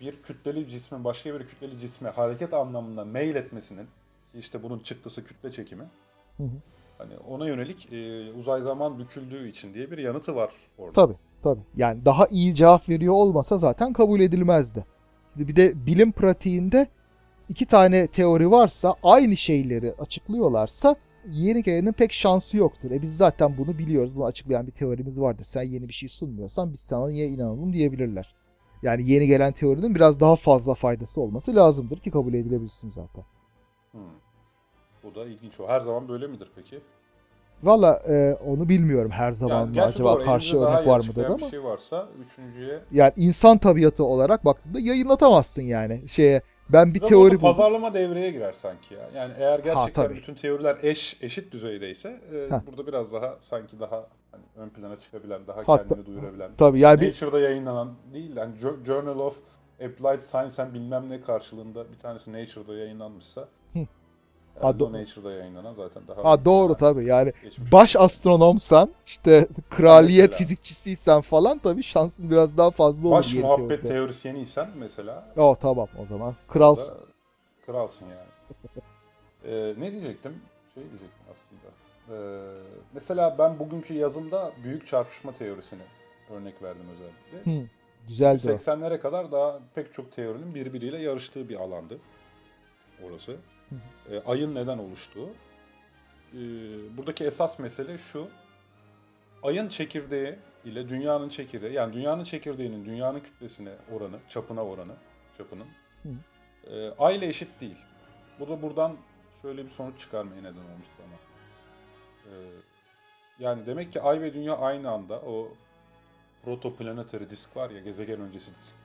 bir kütleli cismin başka bir kütleli cisme hareket anlamında mail etmesinin işte bunun çıktısı kütle çekimi Hı hı. hani ona yönelik e, uzay zaman büküldüğü için diye bir yanıtı var orada. Tabii tabii. Yani daha iyi cevap veriyor olmasa zaten kabul edilmezdi. Şimdi bir de bilim pratiğinde iki tane teori varsa aynı şeyleri açıklıyorlarsa yeni gelenin pek şansı yoktur. E biz zaten bunu biliyoruz. Bunu açıklayan bir teorimiz vardır. Sen yeni bir şey sunmuyorsan biz sana niye inanalım diyebilirler. Yani yeni gelen teorinin biraz daha fazla faydası olması lazımdır ki kabul edilebilsin zaten. Hmm. Bu da ilginç o. Her zaman böyle midir peki? Valla e, onu bilmiyorum her zaman Yani mı acaba doğru, karşı örnek var mıdır ama. bir şey varsa üçüncüye Yani insan tabiatı olarak baktığında yayınlatamazsın yani şeye. Ben bir Biraz teori buldum. pazarlama devreye girer sanki ya. Yani eğer gerçekten tabii. bütün teoriler eş eşit düzeydeyse e, Ha. burada biraz daha sanki daha hani ön plana çıkabilen, daha Hatta- kendini duyurabilen. Tabii yani bir, Nature'da yayınlanan değil yani Jo- Journal of Applied Science and bilmem ne karşılığında bir tanesi Nature'da yayınlanmışsa Ha, do- Nature'da yayınlanan zaten daha ha doğru tabii yani geçmiş. baş astronomsan işte kraliyet Mesela. fizikçisiysen falan tabii şansın biraz daha fazla olur. Baş muhabbet teorisyeniysen mesela O tamam o zaman kralsın. da kralsın yani. Ee, ne diyecektim? Şey diyecektim aslında. Ee, mesela ben bugünkü yazımda büyük çarpışma teorisini örnek verdim özellikle. Hı, güzeldi o. 80'lere kadar daha pek çok teorinin birbiriyle yarıştığı bir alandı orası. Ee, ayın neden oluştuğu. Ee, buradaki esas mesele şu. Ayın çekirdeği ile dünyanın çekirdeği, yani dünyanın çekirdeğinin dünyanın kütlesine oranı, çapına oranı, çapının e, ay ile eşit değil. Bu da buradan şöyle bir sonuç çıkarmaya neden olmuş ama. Ee, yani demek ki ay ve dünya aynı anda o protoplanetary disk var ya gezegen öncesi disk.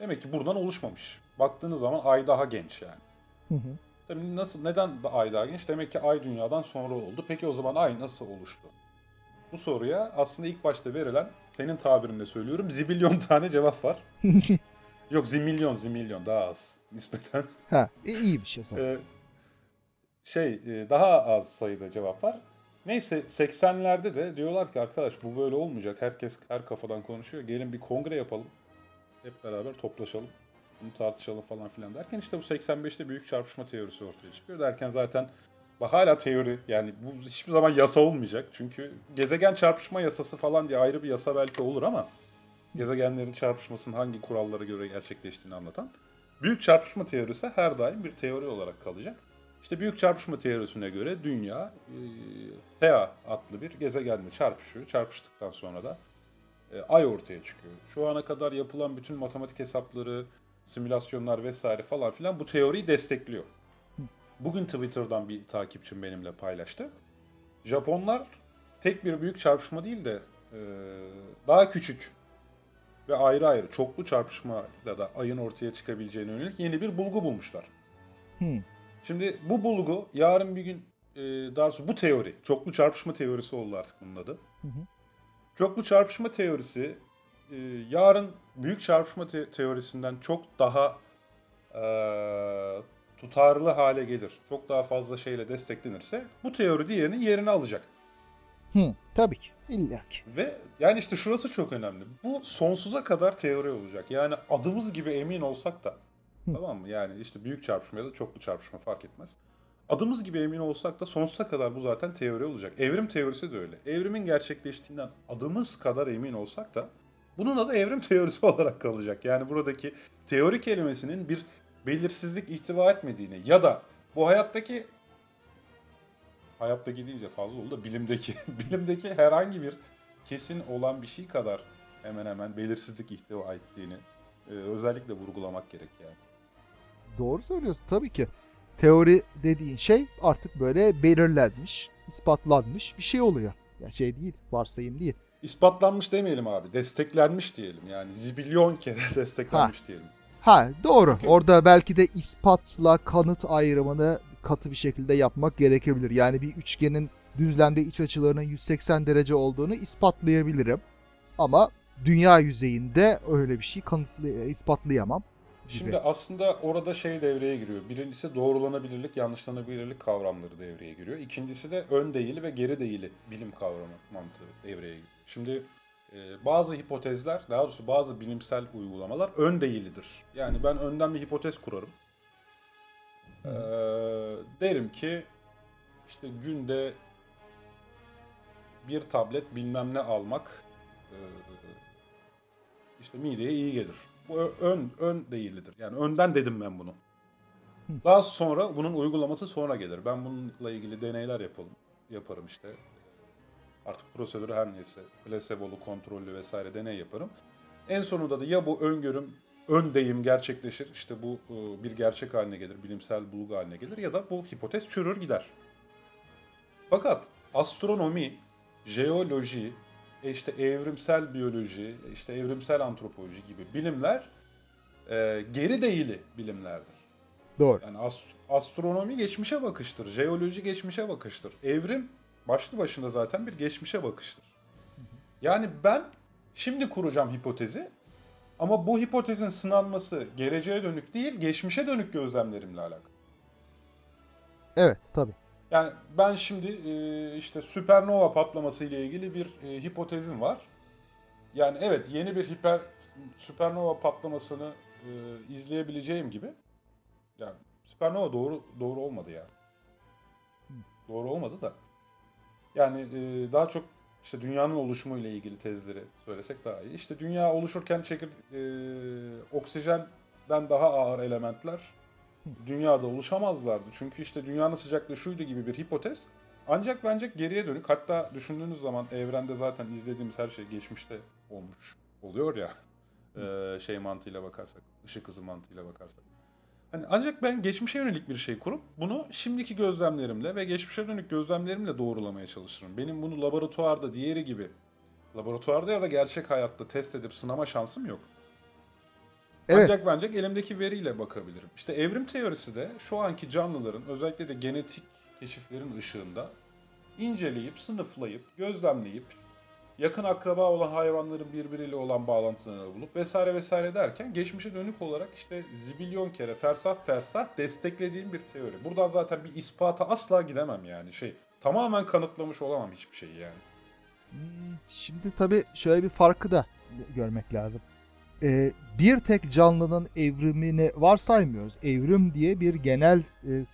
Demek ki buradan oluşmamış. Baktığınız zaman ay daha genç yani. Hı hı. Tabii nasıl neden ay daha genç? Demek ki ay dünyadan sonra oldu. Peki o zaman ay nasıl oluştu? Bu soruya aslında ilk başta verilen senin tabirinle söylüyorum zibilyon tane cevap var. Yok zimilyon zimilyon daha az nispeten. Ha, e, iyi bir şey. Ee, şey e, daha az sayıda cevap var. Neyse 80'lerde de diyorlar ki arkadaş bu böyle olmayacak. Herkes her kafadan konuşuyor. Gelin bir kongre yapalım. Hep beraber toplaşalım. Bunu tartışalım falan filan derken işte bu 85'te büyük çarpışma teorisi ortaya çıkıyor. Derken zaten bak hala teori yani bu hiçbir zaman yasa olmayacak. Çünkü gezegen çarpışma yasası falan diye ayrı bir yasa belki olur ama gezegenlerin çarpışmasının hangi kurallara göre gerçekleştiğini anlatan Büyük çarpışma teorisi her daim bir teori olarak kalacak. İşte büyük çarpışma teorisine göre dünya e, Thea adlı bir gezegenle çarpışıyor. Çarpıştıktan sonra da e, ay ortaya çıkıyor. Şu ana kadar yapılan bütün matematik hesapları, simülasyonlar vesaire falan filan bu teoriyi destekliyor. Bugün Twitter'dan bir takipçim benimle paylaştı. Japonlar tek bir büyük çarpışma değil de e, daha küçük ve ayrı ayrı çoklu çarpışmayla da ayın ortaya çıkabileceğine yönelik yeni bir bulgu bulmuşlar. Hı. Şimdi bu bulgu yarın bir gün e, daha bu teori, çoklu çarpışma teorisi oldu artık bunun adı. Hı hı. Çoklu çarpışma teorisi e, yarın büyük çarpışma te- teorisinden çok daha e, tutarlı hale gelir. Çok daha fazla şeyle desteklenirse bu teori diğerinin yerini alacak. Hı, tabii ki. İlla ki. Ve yani işte şurası çok önemli. Bu sonsuza kadar teori olacak. Yani adımız gibi emin olsak da Hı. tamam mı? Yani işte büyük çarpışma ya da çoklu çarpışma fark etmez. Adımız gibi emin olsak da sonsuza kadar bu zaten teori olacak. Evrim teorisi de öyle. Evrimin gerçekleştiğinden adımız kadar emin olsak da bunun adı evrim teorisi olarak kalacak. Yani buradaki teori kelimesinin bir belirsizlik ihtiva etmediğini ya da bu hayattaki hayattaki deyince fazla oldu da bilimdeki bilimdeki herhangi bir kesin olan bir şey kadar hemen hemen belirsizlik ihtiva ettiğini e, özellikle vurgulamak gerek yani. Doğru söylüyorsun tabii ki. Teori dediğin şey artık böyle belirlenmiş, ispatlanmış bir şey oluyor. Ya şey değil, varsayım değil. İspatlanmış demeyelim abi. Desteklenmiş diyelim. Yani zibilyon kere desteklenmiş diyelim. Ha doğru. Çünkü- Orada belki de ispatla kanıt ayrımını katı bir şekilde yapmak gerekebilir. Yani bir üçgenin düzlemde iç açılarının 180 derece olduğunu ispatlayabilirim. Ama dünya yüzeyinde öyle bir şey kanıtlay- ispatlayamam. gibi. Şimdi aslında orada şey devreye giriyor. Birincisi doğrulanabilirlik, yanlışlanabilirlik kavramları devreye giriyor. İkincisi de ön değili ve geri değili bilim kavramı mantığı devreye giriyor. Şimdi e, bazı hipotezler, daha doğrusu bazı bilimsel uygulamalar ön değilidir. Yani ben önden bir hipotez kurarım. Ee, derim ki işte günde bir tablet bilmem ne almak e, işte mideye iyi gelir. Bu ön ön değildir. Yani önden dedim ben bunu. Daha sonra bunun uygulaması sonra gelir. Ben bununla ilgili deneyler yapalım. Yaparım işte. Artık prosedürü her neyse. Placebolu, kontrollü vesaire deney yaparım. En sonunda da ya bu öngörüm, ön deyim gerçekleşir. işte bu e, bir gerçek haline gelir, bilimsel bulgu haline gelir ya da bu hipotez çürür gider. Fakat astronomi, jeoloji, e işte evrimsel biyoloji, e işte evrimsel antropoloji gibi bilimler e, geri değili bilimlerdir. Doğru. Yani ast- astronomi geçmişe bakıştır, jeoloji geçmişe bakıştır. Evrim başlı başına zaten bir geçmişe bakıştır. Yani ben şimdi kuracağım hipotezi ama bu hipotezin sınanması geleceğe dönük değil, geçmişe dönük gözlemlerimle alakalı. Evet tabii. Yani ben şimdi e, işte süpernova patlaması ile ilgili bir e, hipotezim var. Yani evet yeni bir hiper süpernova patlamasını e, izleyebileceğim gibi. Yani süpernova doğru doğru olmadı ya. Doğru olmadı da. Yani e, daha çok işte dünyanın oluşumu ile ilgili tezleri söylesek daha iyi. İşte dünya oluşurken çekir e, oksijenden daha ağır elementler dünyada oluşamazlardı. Çünkü işte dünyanın sıcaklığı şuydu gibi bir hipotez. Ancak bence geriye dönük hatta düşündüğünüz zaman evrende zaten izlediğimiz her şey geçmişte olmuş oluyor ya. Ee, şey mantığıyla bakarsak, ışık hızı mantığıyla bakarsak. Hani ancak ben geçmişe yönelik bir şey kurup bunu şimdiki gözlemlerimle ve geçmişe dönük gözlemlerimle doğrulamaya çalışırım. Benim bunu laboratuvarda diğeri gibi laboratuvarda ya da gerçek hayatta test edip sınama şansım yok. Evet. Ancak bence elimdeki veriyle bakabilirim. İşte evrim teorisi de şu anki canlıların özellikle de genetik keşiflerin ışığında inceleyip, sınıflayıp, gözlemleyip, yakın akraba olan hayvanların birbiriyle olan bağlantılarını bulup vesaire vesaire derken geçmişe dönük olarak işte zibilyon kere fersah fersah desteklediğim bir teori. Buradan zaten bir ispata asla gidemem yani şey. Tamamen kanıtlamış olamam hiçbir şeyi yani. Hmm, Şimdi tabii şöyle bir farkı da görmek lazım. Ee, bir tek canlının evrimini varsaymıyoruz. Evrim diye bir genel e,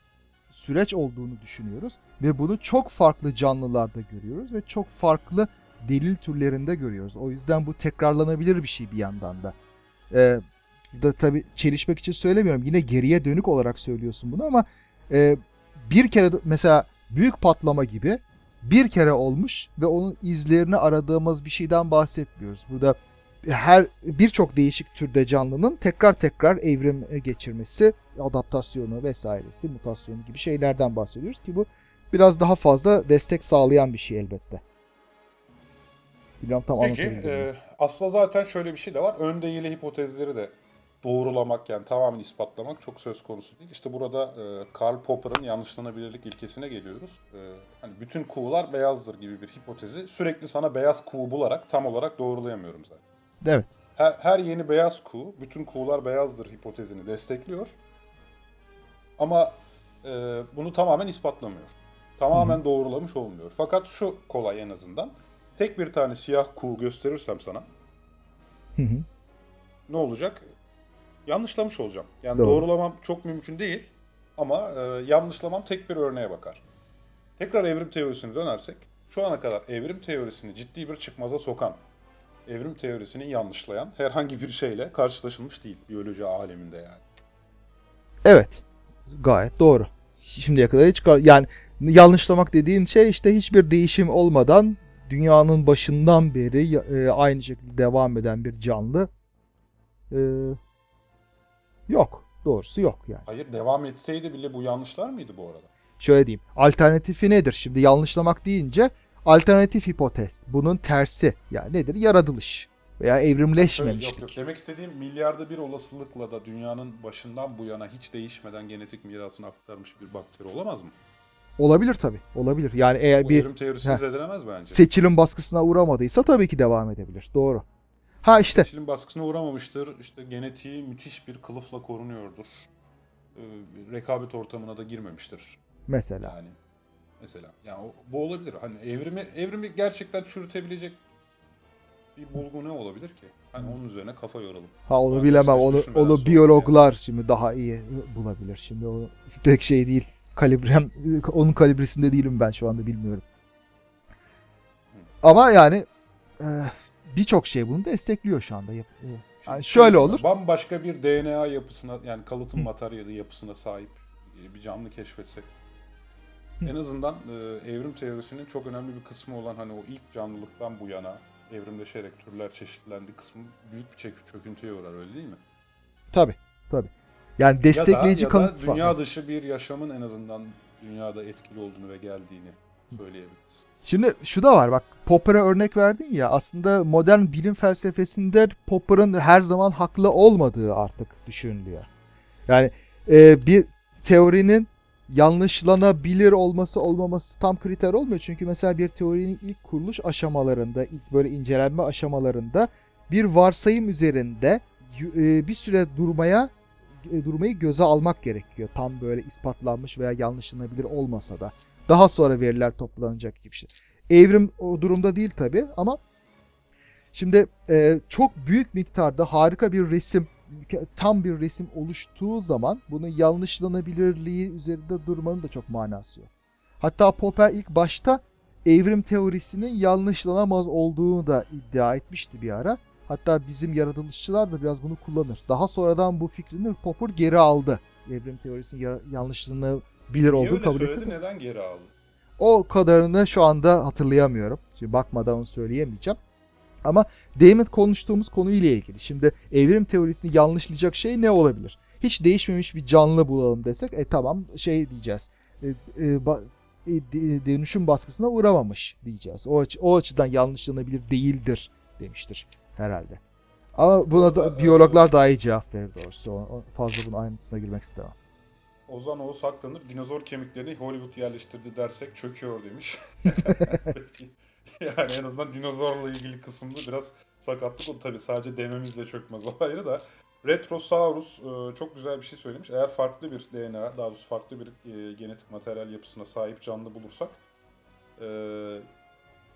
süreç olduğunu düşünüyoruz ve bunu çok farklı canlılarda görüyoruz ve çok farklı delil türlerinde görüyoruz. O yüzden bu tekrarlanabilir bir şey bir yandan da. Ee, da tabii çelişmek için söylemiyorum. Yine geriye dönük olarak söylüyorsun bunu ama e, bir kere mesela büyük patlama gibi bir kere olmuş ve onun izlerini aradığımız bir şeyden bahsetmiyoruz. Burada her birçok değişik türde canlının tekrar tekrar evrim geçirmesi, adaptasyonu vesairesi, mutasyonu gibi şeylerden bahsediyoruz ki bu biraz daha fazla destek sağlayan bir şey elbette. Bilmiyorum tam Peki, e, aslında zaten şöyle bir şey de var. Ön değili hipotezleri de doğrulamak yani tamamen ispatlamak çok söz konusu değil. İşte burada e, Karl Popper'ın yanlışlanabilirlik ilkesine geliyoruz. E, hani bütün kuğular beyazdır gibi bir hipotezi sürekli sana beyaz kuğu bularak tam olarak doğrulayamıyorum zaten. Evet. Her, her yeni beyaz kuğu, bütün kuğular beyazdır hipotezini destekliyor. Ama e, bunu tamamen ispatlamıyor. Tamamen doğrulamış olmuyor. Fakat şu kolay en azından. Tek bir tane siyah kuğu gösterirsem sana Hı hı. ne olacak? Yanlışlamış olacağım. Yani Doğru. doğrulamam çok mümkün değil ama e, yanlışlamam tek bir örneğe bakar. Tekrar evrim teorisine dönersek, şu ana kadar evrim teorisini ciddi bir çıkmaza sokan, evrim teorisini yanlışlayan herhangi bir şeyle karşılaşılmış değil biyoloji aleminde yani. Evet. Gayet doğru. Şimdiye kadar hiç yani yanlışlamak dediğin şey işte hiçbir değişim olmadan dünyanın başından beri e, aynı şekilde devam eden bir canlı e, yok. Doğrusu yok yani. Hayır devam etseydi bile bu yanlışlar mıydı bu arada? Şöyle diyeyim. Alternatifi nedir? Şimdi yanlışlamak deyince alternatif hipotez. Bunun tersi. Yani nedir? Yaratılış veya evrimleşmemişlik. yok yok demek istediğim milyarda bir olasılıkla da dünyanın başından bu yana hiç değişmeden genetik mirasını aktarmış bir bakteri olamaz mı? Olabilir tabii. Olabilir. Yani eğer bir Heh. zedelemez bence. seçilim baskısına uğramadıysa tabii ki devam edebilir. Doğru. Ha işte Seçilim baskısına uğramamıştır. İşte genetiği müthiş bir kılıfla korunuyordur. Ee, rekabet ortamına da girmemiştir. mesela. Yani mesela yani bu olabilir. Hani evrimi evrimi gerçekten çürütebilecek bir bulgu ne olabilir ki? Hani onun üzerine kafa yoralım. Ha onu Ben bilemem. Onu, onu biyologlar şimdi daha iyi bulabilir. Şimdi o pek şey değil. Kalibrem onun kalibresinde değilim ben şu anda bilmiyorum. Ama yani e, birçok şey bunu destekliyor şu anda. Yap- e, Yani şöyle olur. Bambaşka bir DNA yapısına yani kalıtım Hı. materyali yapısına sahip e, bir canlı keşfetsek. Hı. En azından e, evrim teorisinin çok önemli bir kısmı olan hani o ilk canlılıktan bu yana evrimleşerek türler çeşitlendi kısmı büyük bir çök- çöküntüye uğrar öyle değil mi? Tabii. Tabii. Yani destekleyici ya da, ya da dünya dışı bir yaşamın en azından dünyada etkili olduğunu ve geldiğini söyleyebiliriz. Şimdi şu da var bak Popper'a örnek verdin ya aslında modern bilim felsefesinde Popper'ın her zaman haklı olmadığı artık düşünülüyor. Yani e, bir teorinin yanlışlanabilir olması olmaması tam kriter olmuyor. Çünkü mesela bir teorinin ilk kuruluş aşamalarında, ilk böyle incelenme aşamalarında bir varsayım üzerinde e, bir süre durmaya durmayı göze almak gerekiyor. Tam böyle ispatlanmış veya yanlışlanabilir olmasa da. Daha sonra veriler toplanacak gibi şey. Evrim o durumda değil tabi ama şimdi e, çok büyük miktarda harika bir resim, tam bir resim oluştuğu zaman bunun yanlışlanabilirliği üzerinde durmanın da çok manası yok. Hatta Popper ilk başta evrim teorisinin yanlışlanamaz olduğunu da iddia etmişti bir ara. Hatta bizim yaratılışçılar da biraz bunu kullanır. Daha sonradan bu fikrini Popper geri aldı. Evrim teorisinin ya- yanlışlanabilir Niye olduğunu kabul etti. neden geri aldı? O kadarını şu anda hatırlayamıyorum. Şimdi bakmadan onu söyleyemeyeceğim. Ama demin konuştuğumuz konuyla ilgili. Şimdi evrim teorisini yanlışlayacak şey ne olabilir? Hiç değişmemiş bir canlı bulalım desek e tamam şey diyeceğiz. E, e, ba- e, dönüşüm baskısına uğramamış diyeceğiz. O, açı- o açıdan yanlışlanabilir değildir demiştir herhalde. Ama buna da biyologlar daha iyi cevap verir doğrusu. O- o- Fazla bunun ayrıntısına girmek istemem. Ozan Oğuz haklanır. Dinozor kemiklerini Hollywood yerleştirdi dersek çöküyor demiş. Yani en azından dinozorla ilgili kısımda biraz sakatlık oldu. Tabii sadece dememizle çökmez o ayrı da. Retrosaurus e, çok güzel bir şey söylemiş. Eğer farklı bir DNA, daha doğrusu farklı bir e, genetik materyal yapısına sahip canlı bulursak e,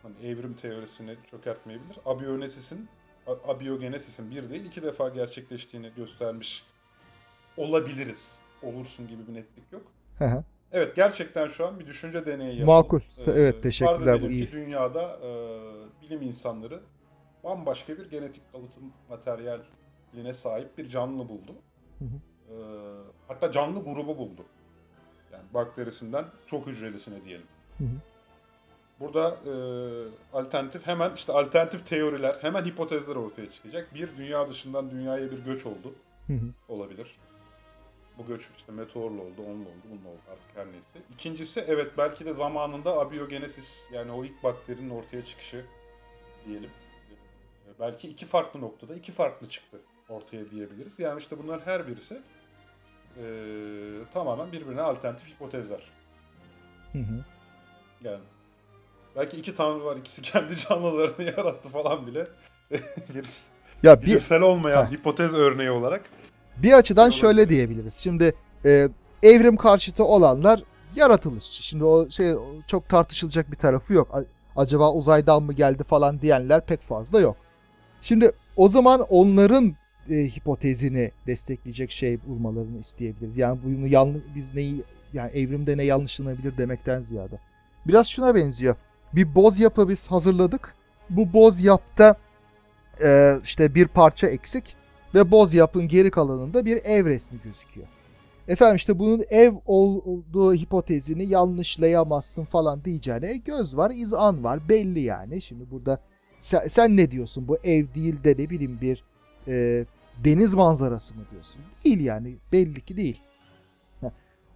hani evrim teorisini çökertmeyebilir. Abiogenesis'in a- abiyogenesis'in bir değil iki defa gerçekleştiğini göstermiş olabiliriz. Olursun gibi bir netlik yok. Hı hı. Evet gerçekten şu an bir düşünce deneyi yapalım. Makul. Ee, Evet, teşekkürler, bu iyi. ki dünyada e, bilim insanları bambaşka bir genetik kalıtım materyaline sahip bir canlı buldu. Hı hı. Ee, hatta canlı grubu buldu. Yani bakterisinden çok hücrelisine diyelim. Hı hı. Burada e, alternatif hemen işte alternatif teoriler, hemen hipotezler ortaya çıkacak. Bir dünya dışından dünyaya bir göç oldu Hı hı. olabilir. Bu göç işte meteorla oldu, onunla oldu, bununla oldu artık her neyse. İkincisi evet belki de zamanında abiyogenesis yani o ilk bakterinin ortaya çıkışı diyelim. Ee, Belki iki farklı noktada iki farklı çıktı ortaya diyebiliriz. Yani işte bunların her birisi ee, tamamen birbirine alternatif hipotezler. Hı hı. Yani belki iki tanrı var ikisi kendi canlılarını yarattı falan bile bir Ya bir bilimsel olmayan Heh. hipotez örneği olarak Bir açıdan şöyle diyebiliriz. Şimdi e, evrim karşıtı olanlar yaratılışçı. Şimdi o şey çok tartışılacak bir tarafı yok. Acaba uzaydan mı geldi falan diyenler pek fazla yok. Şimdi o zaman onların e, hipotezini destekleyecek şey bulmalarını isteyebiliriz. Yani bunu yanlış biz neyi yani evrimde ne yanlışlanabilir demekten ziyade. Biraz şuna benziyor. Bir boz yapı biz hazırladık. Bu boz yapta e, işte bir parça eksik ve boz yapın geri kalanında bir ev resmi gözüküyor. Efendim işte bunun ev olduğu hipotezini yanlışlayamazsın falan diyeceğine e, göz var, izan var belli yani. Şimdi burada sen, sen ne diyorsun bu ev değil de ne bileyim bir e, deniz manzarası mı diyorsun? Değil yani belli ki değil. Heh.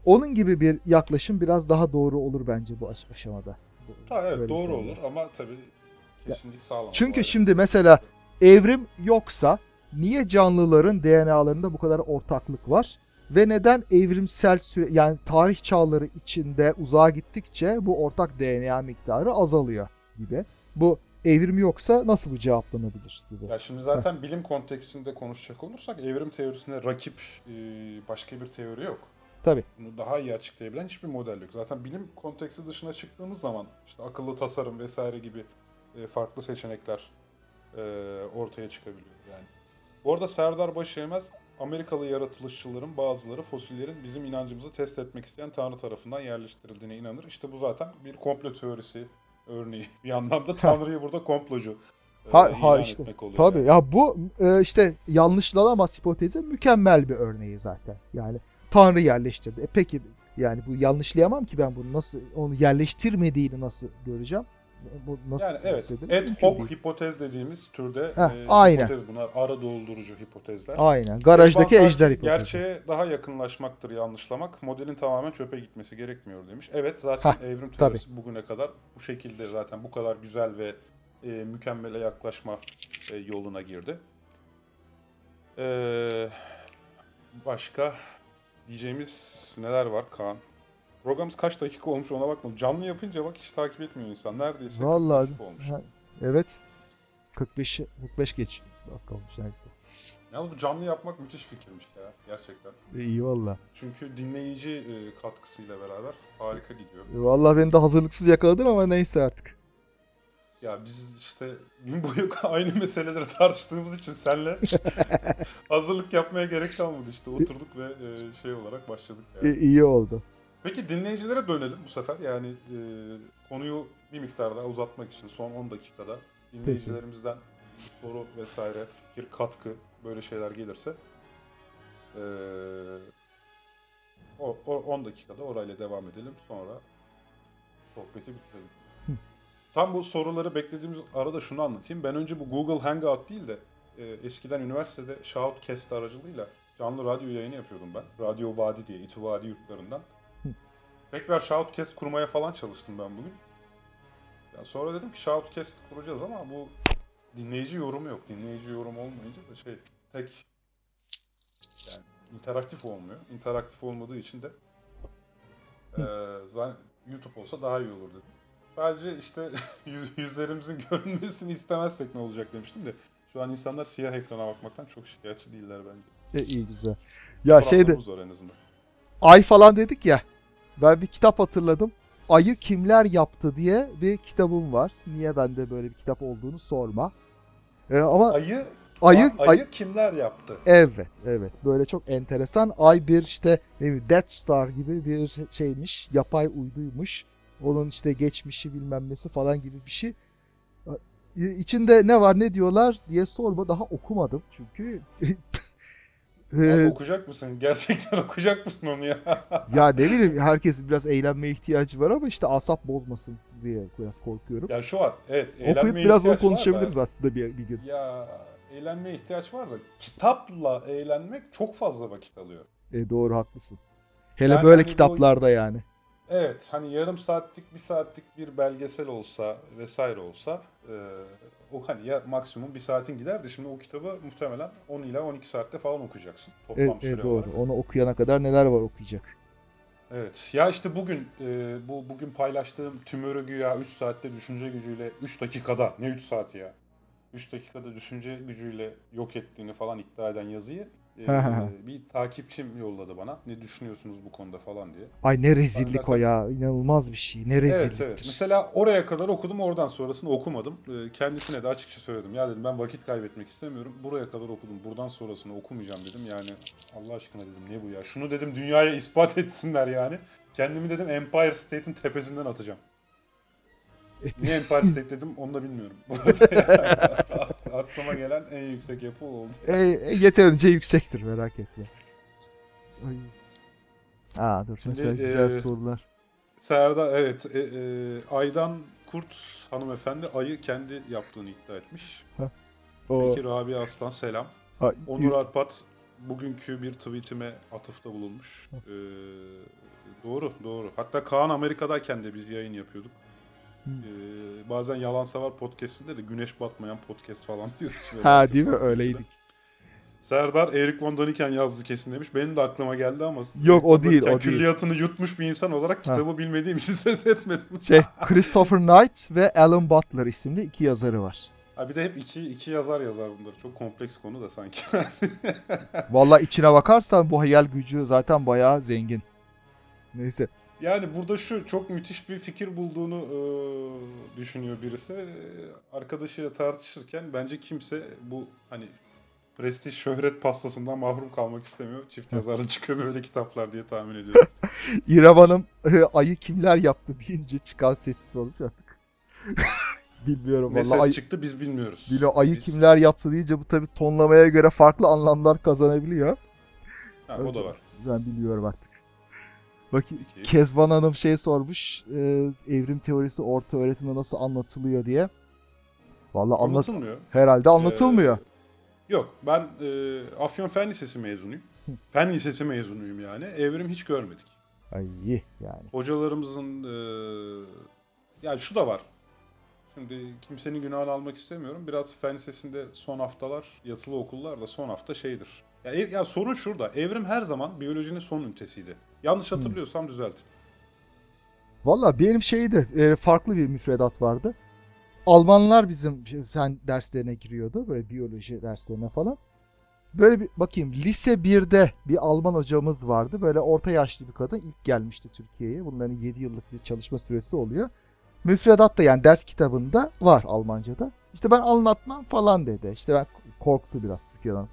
Onun gibi bir yaklaşım biraz daha doğru olur bence bu aş- aşamada. Ha, evet doğru konuda. olur ama tabii kesinlik sağlamaz. Çünkü şimdi mesela evrim yoksa niye canlıların DNA'larında bu kadar ortaklık var ve neden evrimsel süre yani tarih çağları içinde uzağa gittikçe bu ortak DNA miktarı azalıyor gibi. Bu evrim yoksa nasıl bu cevaplanabilir gibi. Ya şimdi zaten bilim kontekstinde konuşacak olursak evrim teorisinde rakip e, başka bir teori yok. Tabii. Bunu daha iyi açıklayabilen hiçbir model yok. Zaten bilim konteksti dışına çıktığımız zaman işte akıllı tasarım vesaire gibi e, farklı seçenekler e, ortaya çıkabiliyor yani. Bu arada Serdar Başyemez Amerikalı yaratılışçıların bazıları fosillerin bizim inancımızı test etmek isteyen Tanrı tarafından yerleştirildiğine inanır. İşte bu zaten bir komplo teorisi örneği. Bir anlamda Tanrı'yı burada komplocu e, Ha, ilan ha işte. oluyor. Tabii yani. ya bu e, işte yanlışlanamaz hipotezi mükemmel bir örneği zaten. Yani Tanrı yerleştirdi. E peki yani bu yanlışlayamam ki ben bunu nasıl onu yerleştirmediğini nasıl göreceğim? Bu nasıl Yani evet, ad hoc hipotez dediğimiz türde Heh, e, aynen. hipotez bunlar. Ara doldurucu hipotezler. Aynen. Garajdaki Van ejder hipotezi. Gerçeğe daha yakınlaşmaktır yanlışlamak. Modelin tamamen çöpe gitmesi gerekmiyor demiş. Evet zaten Hah, evrim teorisi bugüne kadar bu şekilde zaten bu kadar güzel ve e, mükemmele yaklaşma e, yoluna girdi. E, başka diyeceğimiz neler var Kaan? Programımız kaç dakika olmuş ona bakmadım. Canlı yapınca bak hiç takip etmiyor insan. Neredeyse 40 Vallahi dakika olmuş. ha, evet. 45 45 geç. Dakika olmuş neyse. Yalnız bu canlı yapmak müthiş fikirmiş ya gerçekten. İyi valla. Çünkü dinleyici e, katkısıyla beraber harika gidiyor. Valla beni de hazırlıksız yakaladın ama neyse artık. Ya biz işte gün boyu aynı meseleleri tartıştığımız için senle hazırlık yapmaya gerek kalmadı işte oturduk ve e, şey olarak başladık yani. İyi, iyi oldu. Peki dinleyicilere dönelim bu sefer yani e, konuyu bir miktar daha uzatmak için son 10 dakikada dinleyicilerimizden soru vesaire fikir katkı böyle şeyler gelirse e, o, o 10 dakikada orayla devam edelim sonra sohbeti bitirelim. Hı. Tam bu soruları beklediğimiz arada şunu anlatayım. Ben önce bu Google Hangout değil de e, eskiden üniversitede Shoutcast aracılığıyla canlı radyo yayını yapıyordum ben. Radyo Vadi diye, İTÜ Vadi yurtlarından. Tekrar Shoutcast kurmaya falan çalıştım ben bugün. Ya sonra dedim ki Shoutcast kuracağız ama bu dinleyici yorumu yok. Dinleyici yorum olmayınca da şey tek yani interaktif olmuyor. İnteraktif olmadığı için de e, YouTube olsa daha iyi olur dedim. Sadece işte yüz- yüzlerimizin görünmesini istemezsek ne olacak demiştim de şu an insanlar siyah ekrana bakmaktan çok şikayetçi değiller bence. E, iyi güzel. Ya şeyde Fotoğraflarımız var en azından. ay falan dedik ya. Ben bir kitap hatırladım. Ayı kimler yaptı diye bir kitabım var. Niye bende böyle bir kitap olduğunu sorma. E, ama Ayı, ayı, ayı, ay- kimler yaptı? Evet, evet. Böyle çok enteresan. Ay bir işte ne bileyim Death Star gibi bir şeymiş. Yapay uyduymuş. Onun işte geçmişi bilmem nesi falan gibi bir şey. Ee, İçinde ne var ne diyorlar diye sorma. Daha okumadım çünkü. Abi okuyacak mısın? Gerçekten okuyacak mısın onu ya? ya ne bileyim herkesin biraz eğlenmeye ihtiyacı var ama işte asap bozmasın diye biraz korkuyorum. ya şu var. Evet. Okuyup eğlenmeye biraz onu var da- konuşabiliriz aslında bir, bir gün. Ya eğlenmeye ihtiyaç var da kitapla eğlenmek çok fazla vakit alıyor. E, doğru haklısın. Hele Yani böyle hani kitaplarda yani. Evet hani yarım saatlik bir saatlik bir belgesel olsa vesaire olsa e, o hani ya maksimum bir saatin gider de şimdi o kitabı muhtemelen 10 ila 12 saatte falan okuyacaksın toplam Evet, süre evet, doğru. olarak. Onu okuyana kadar neler var okuyacak. Evet. Ya işte bugün e, bu bugün paylaştığım tümörü güya 3 saatte düşünce gücüyle 3 dakikada ne 3 saati ya? 3 dakikada düşünce gücüyle yok ettiğini falan iddia eden yazıyı e, bir takipçim yolladı bana. Ne düşünüyorsunuz bu konuda falan diye. Ay ne rezillik zaten- o ya. İnanılmaz bir şey. Ne Evet rezilliktir. evet. Mesela oraya kadar okudum oradan sonrasını okumadım. E, kendisine de açıkça söyledim. Ya dedim ben vakit kaybetmek istemiyorum. Buraya kadar okudum. Buradan sonrasını okumayacağım dedim. Yani Allah aşkına dedim ne bu ya? Şunu dedim dünyaya ispat etsinler yani. Kendimi dedim Empire State'in tepesinden atacağım. Niye Empire State dedim onu da bilmiyorum. Aklıma gelen en yüksek yapı oldu. E, e, yeterince yüksektir merak etme. Ay. Aa dur Şimdi, mesela güzel e, sorular. Serdar evet e, e, Aydan Kurt hanımefendi ayı kendi yaptığını iddia etmiş. O, Peki Rabia Aslan selam. Ay, Onur Arpat bugünkü bir tweetime atıfta bulunmuş. Ee, doğru, doğru. Hatta Kaan Amerika'dayken de biz yayın yapıyorduk. Ee, bazen Yalan Savar podcast'inde de güneş batmayan podcast falan diyoruz. Ha değil mi? Öyleydik. Serdar Erik Von Daniken yazdı kesin demiş. Benim de aklıma geldi ama. Yok, o değil, o değil. Külliyatını yutmuş bir insan olarak kitabı bilmediğim için ses etmedim. Şey Christopher Knight ve Alan Butler isimli iki yazarı var. Ha bir de hep iki, iki yazar yazar bunları. Çok kompleks konu da sanki. Vallahi içine bakarsan bu hayal gücü zaten bayağı zengin. Neyse. Yani burada şu çok müthiş bir fikir bulduğunu e, düşünüyor birisi. E, Arkadaşıyla tartışırken bence kimse bu hani prestij şöhret pastasından mahrum kalmak istemiyor. Çift yazarlı çıkıyor böyle kitaplar diye tahmin ediyorum. İrem Hanım ayı kimler yaptı deyince çıkan sessiz olmuş artık. Bilmiyorum ne vallahi. ses Ayı, çıktı biz bilmiyoruz. Bilo ayı Biz- kimler yaptı deyince bu tabii tonlamaya göre farklı anlamlar kazanabiliyor. Ha, o da var. Ben bilmiyorum artık. Peki. Kezban Hanım şey sormuş. e, evrim teorisi orta öğretimde nasıl anlatılıyor diye. Vallahi anlat Anlatılmıyor. herhalde anlatılmıyor. Ee, yok ben e, Afyon Fen Lisesi mezunuyum. Fen Lisesi mezunuyum yani. Evrim hiç görmedik. Ay yani. Hocalarımızın e, yani şu da var. Şimdi kimsenin günahını almak istemiyorum. Biraz fen lisesinde son haftalar, yatılı okullar da son hafta şeydir. Ya, ev- ya sorun şurada. Evrim her zaman biyolojinin son ünitesiydi. Yanlış hatırlıyorsam düzeltin. Valla benim şeydi e, farklı bir müfredat vardı. Almanlar bizim fen derslerine giriyordu. Böyle biyoloji derslerine falan. Böyle bir bakayım lise 1'de bir Alman hocamız vardı. Böyle orta yaşlı bir kadın ilk gelmişti Türkiye'ye. Bunların 7 yıllık bir çalışma süresi oluyor. Müfredat da yani ders kitabında var Almanca'da. İşte ben anlatmam falan dedi. İşte ben korktu biraz Türkiye'den.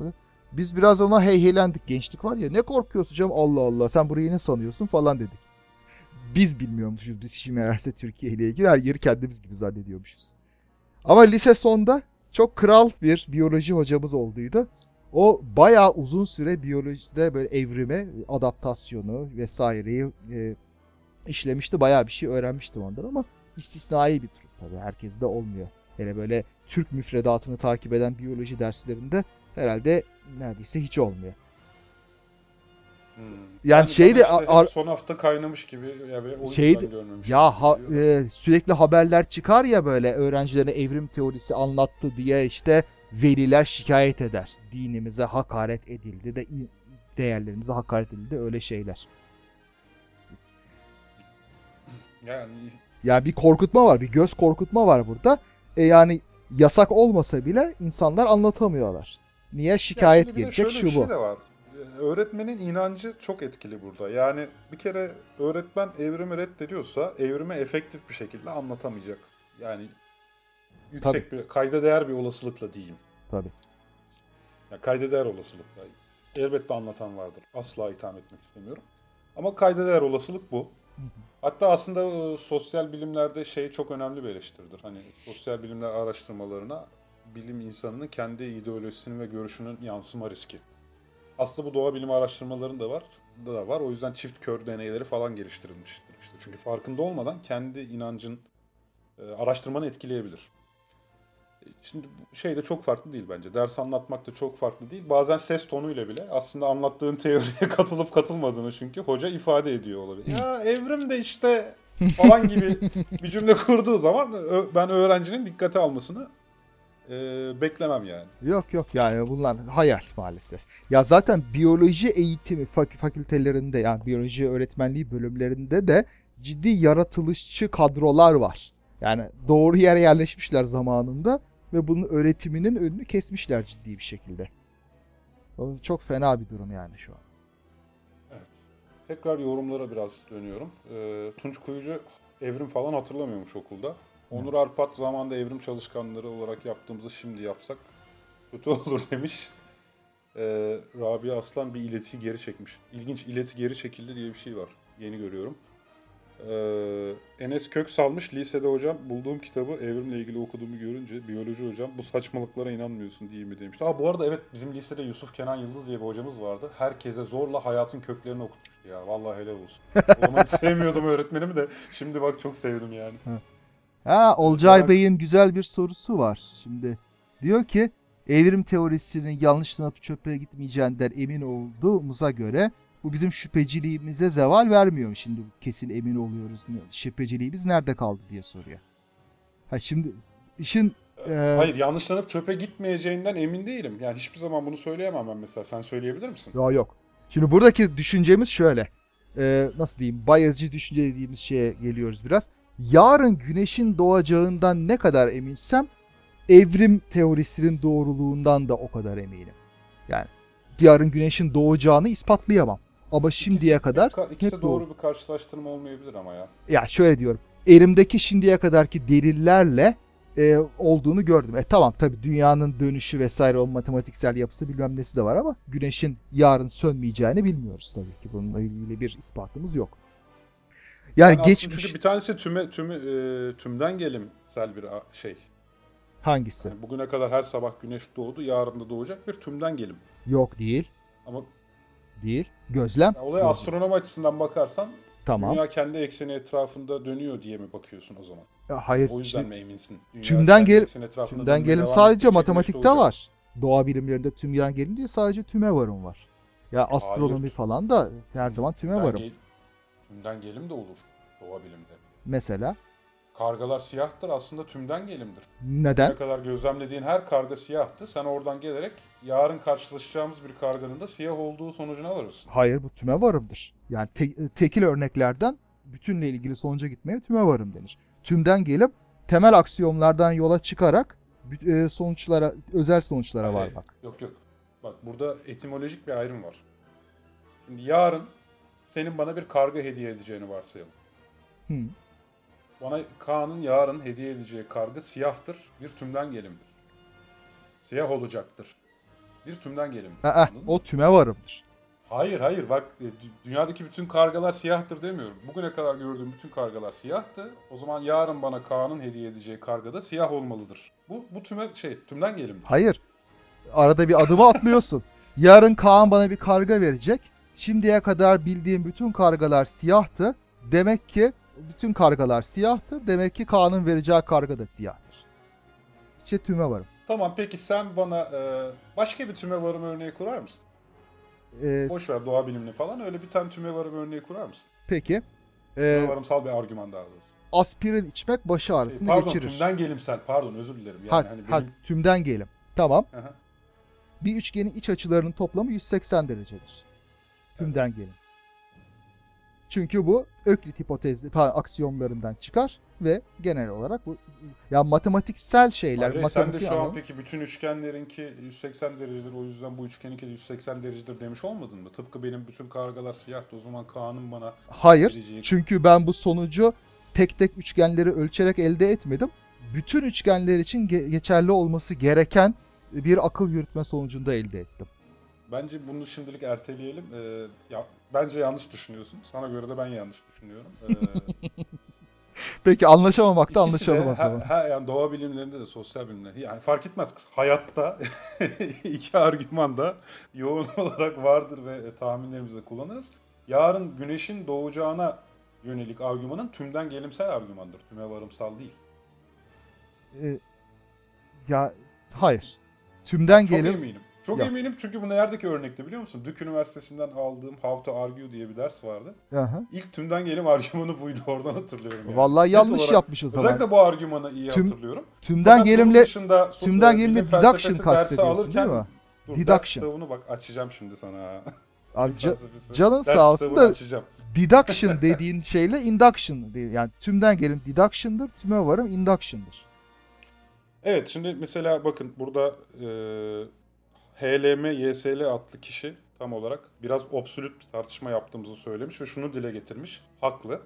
Biz biraz ona heyhelendik gençlik var ya ne korkuyorsun canım Allah Allah sen burayı ne sanıyorsun falan dedik. Biz bilmiyormuşuz biz şimdi meğerse Türkiye ile ilgili her yeri kendimiz gibi zannediyormuşuz. Ama lise sonda çok kral bir biyoloji hocamız olduydu. O bayağı uzun süre biyolojide böyle evrime, adaptasyonu vesaireyi e, işlemişti. Bayağı bir şey öğrenmiştim ondan ama istisnai bir durum tabii. Herkes de olmuyor. Hele böyle Türk müfredatını takip eden biyoloji derslerinde herhalde neredeyse hiç olmuyor. Hmm. Yani şey de işte ar- hep son hafta kaynamış gibi ya ve o Şey de-. Ya ha- e, sürekli haberler çıkar ya böyle öğrencilere evrim teorisi anlattı diye işte veliler şikayet eder. Dinimize hakaret edildi de değerlerimize hakaret edildi öyle şeyler. yani Yani bir korkutma var, bir göz korkutma var burada. E yani yasak olmasa bile insanlar anlatamıyorlar. Niye şikayet Ya gelecek şöyle şu bir bu. şey de var. Öğretmenin inancı çok etkili burada. Yani bir kere öğretmen evrimi reddediyorsa evrimi efektif bir şekilde anlatamayacak. Yani yüksek bir kayda değer bir olasılıkla diyeyim. Tabii. Ya kayda değer olasılıkla. Elbette anlatan vardır. Asla itham etmek istemiyorum. Ama kayda değer olasılık bu. Hatta aslında e, sosyal bilimlerde şey çok önemli bir eleştiridir. Hani sosyal bilimler araştırmalarına bilim insanının kendi ideolojisinin ve görüşünün yansıma riski. Aslında bu doğa bilimi araştırmalarında var, da var. O yüzden çift kör deneyleri falan geliştirilmiştir işte. Çünkü farkında olmadan kendi inancın e, araştırmanı etkileyebilir. Şimdi şey de çok farklı değil bence. Ders anlatmak da çok farklı değil. Bazen ses tonuyla bile aslında anlattığın teoriye katılıp katılmadığını çünkü hoca ifade ediyor olabilir. Ya evrim de işte falan gibi bir cümle kurduğu zaman ben öğrencinin dikkate almasını e, beklemem yani. Yok yok yani bunlar hayal maalesef. Ya zaten biyoloji eğitimi fak- fakültelerinde yani biyoloji öğretmenliği bölümlerinde de ciddi yaratılışçı kadrolar var. Yani doğru yere yerleşmişler zamanında ve bunun öğretiminin önünü kesmişler ciddi bir şekilde. Çok fena bir durum yani şu an. Tekrar yorumlara biraz dönüyorum. E, Tunç Kuyucu evrim falan hatırlamıyormuş okulda. Onur Arpat zamanında evrim çalışkanları olarak yaptığımızı şimdi yapsak kötü olur demiş. E, Rabia Aslan bir ileti geri çekmiş. İlginç ileti geri çekildi diye bir şey var. Yeni görüyorum. Ee, Enes Kök salmış lisede hocam bulduğum kitabı evrimle ilgili okuduğumu görünce biyoloji hocam bu saçmalıklara inanmıyorsun değil mi demişti. Ha bu arada evet bizim lisede Yusuf Kenan Yıldız diye bir hocamız vardı. Herkese zorla hayatın köklerini okutmuştu ya. Vallahi helal olsun. O zaman sevmiyordum öğretmenimi de şimdi bak çok sevdim yani. Ha Olcay. Bey'in güzel bir sorusu var. Şimdi diyor ki evrim teorisinin yanlışlığına çöpe gitmeyeceğinden emin olduğumuza göre bu bizim şüpheciliğimize zeval vermiyor? Şimdi kesin emin oluyoruz. Şüpheciliğimiz nerede kaldı diye soruyor. Ha şimdi işin Ee, Hayır yanlışlanıp çöpe gitmeyeceğinden emin değilim. Yani hiçbir zaman bunu söyleyemem ben mesela. Sen söyleyebilir misin? Yok yok. Şimdi buradaki düşüncemiz şöyle. Ee, nasıl diyeyim? Bayezci düşünce dediğimiz şeye geliyoruz biraz. Yarın güneşin doğacağından ne kadar eminsem evrim teorisinin doğruluğundan da o kadar eminim. Yani yarın güneşin doğacağını ispatlayamam. Ama şimdiye İkisi- kadar ka- ikisi hep doğru doğru. bir karşılaştırma olmayabilir ama ya. Ya şöyle diyorum. Elimdeki şimdiye kadarki delillerle e, olduğunu gördüm. E tamam tabii dünyanın dönüşü vesaire o matematiksel yapısı bilmem nesi de var ama güneşin yarın sönmeyeceğini bilmiyoruz tabii ki. Bununla ilgili bir ispatımız yok. Yani Yani aslında geçmiş çünkü bir tanesi tüme, tümü, e, tümden gelimsel bir şey. hangisi? Yani bugüne kadar her sabah güneş doğdu, yarın da doğacak bir tümden gelim. Yok değil. Ama Değil. Gözlem. ya olaya astronomi açısından bakarsan Tamam. dünya kendi ekseni etrafında dönüyor diye mi bakıyorsun o zaman? Ya Hayır. O yüzden şimdi mi eminsin? Dünya tümden gel- tümden gelim sadece matematikte var. Doğa bilimlerinde tümden gelim değil sadece tüme varım var. Ya astronomi Hayır. falan da her zaman tüme Tümden varım. gel- tümden gelim de olur doğa bilimleri. Mesela Kargalar siyahtır aslında tümden gelimdir. neden? Ne kadar gözlemlediğin her karga siyahtı. Sen oradan gelerek yarın karşılaşacağımız bir karganın da siyah olduğu sonucuna varırsın. Hayır bu tüme varımdır. Yani te- tekil örneklerden bütünle ilgili sonuca gitmeye tüme varım denir. Tümden gelip temel aksiyomlardan yola çıkarak e, sonuçlara, özel sonuçlara Hayır, varmak. Yok yok. Bak burada etimolojik bir ayrım var. Şimdi yarın senin bana bir karga hediye edeceğini varsayalım. Hı. Bana Kaan'ın yarın hediye edeceği karga siyahtır, bir tümden gelimdir. Siyah olacaktır. Bir tümden gelimdir. Aa, o tüme varımdır. Hayır hayır bak e, dü- dünyadaki bütün kargalar siyahtır demiyorum. Bugüne kadar gördüğüm bütün kargalar siyahtı. O zaman yarın bana Kaan'ın hediye edeceği karga da siyah olmalıdır. Bu bu tüme şey tümden gelimdir. Hayır. Arada bir adımı atlıyorsun. Yarın Kaan bana bir karga verecek. Şimdiye kadar bildiğim bütün kargalar siyahtı. Demek ki bütün kargalar siyahtır. Demek ki Kaan'ın vereceği karga da siyahtır. İşte tüme varım. Tamam peki sen bana e, başka bir tüme varım örneği kurar mısın? Ee, Boş ver doğa bilimini falan öyle bir tane tüme varım örneği kurar mısın? peki. Ee, varımsal bir argüman daha doğrusu. aspirin içmek baş Şey, ağrısını pardon geçirir. tümden gelimsel pardon özür dilerim. Yani ha, hani ha, benim... tümden gelim. Tamam. Aha. Bir üçgenin iç açılarının toplamı 180 derecedir. Tümden gelim. Çünkü bu Öklit hipotezi pa- aksiyomlarından çıkar ve genel olarak bu ya matematiksel şeyler, Hayır, sen de şu an anlamı- peki bütün üçgenlerinki 180 derecedir o yüzden bu üçgeninki de 180 derecedir demiş olmadın mı? Tıpkı benim bütün kargalar siyahtı o zaman Kaan'ın bana Hayır. vereceği- Çünkü ben bu sonucu tek tek üçgenleri ölçerek elde etmedim. Bütün üçgenler için ge- geçerli olması gereken bir akıl yürütme sonucunda elde ettim. Bence bunu şimdilik erteleyelim. Ee, ya, bence yanlış düşünüyorsun. Sana göre de ben yanlış düşünüyorum. Ee, Peki anlaşamamakta ikisi de anlaşalım o ha- ha- yani doğa bilimlerinde de sosyal bilimler. Yani fark etmez. Hayatta iki argüman da yoğun olarak vardır ve e, tahminlerimizde kullanırız. Yarın güneşin doğacağına yönelik argümanın tümden gelimsel argümandır. Tüme varımsal değil. Ee, ya hayır. Tümden Çok gelim eminim. Çok Yok. eminim çünkü bu neredeki örnekti biliyor musun? Duke Üniversitesi'nden aldığım How to Argue diye bir ders vardı. Aha. İlk tümden gelim argümanı buydu. Oradan hatırlıyorum. Yani. Vallahi Net yanlış olarak- yapmış o zaman. Özellikle bu argümanı iyi Tüm- hatırlıyorum. Tümden Fakat gelimle tümden gelimle deduction kastediyorsun değil mi? Dur, Deduction. Ders kitabını bak açacağım şimdi sana. Abi ca- canın sağ olsun da- açacağım. deduction dediğin şeyle induction değil. Yani tümden gelim deduction'dır, tüme varım induction'dır. Evet şimdi mesela bakın burada e, HLM YSL adlı kişi tam olarak biraz obsolüt bir tartışma yaptığımızı söylemiş ve şunu dile getirmiş. Haklı.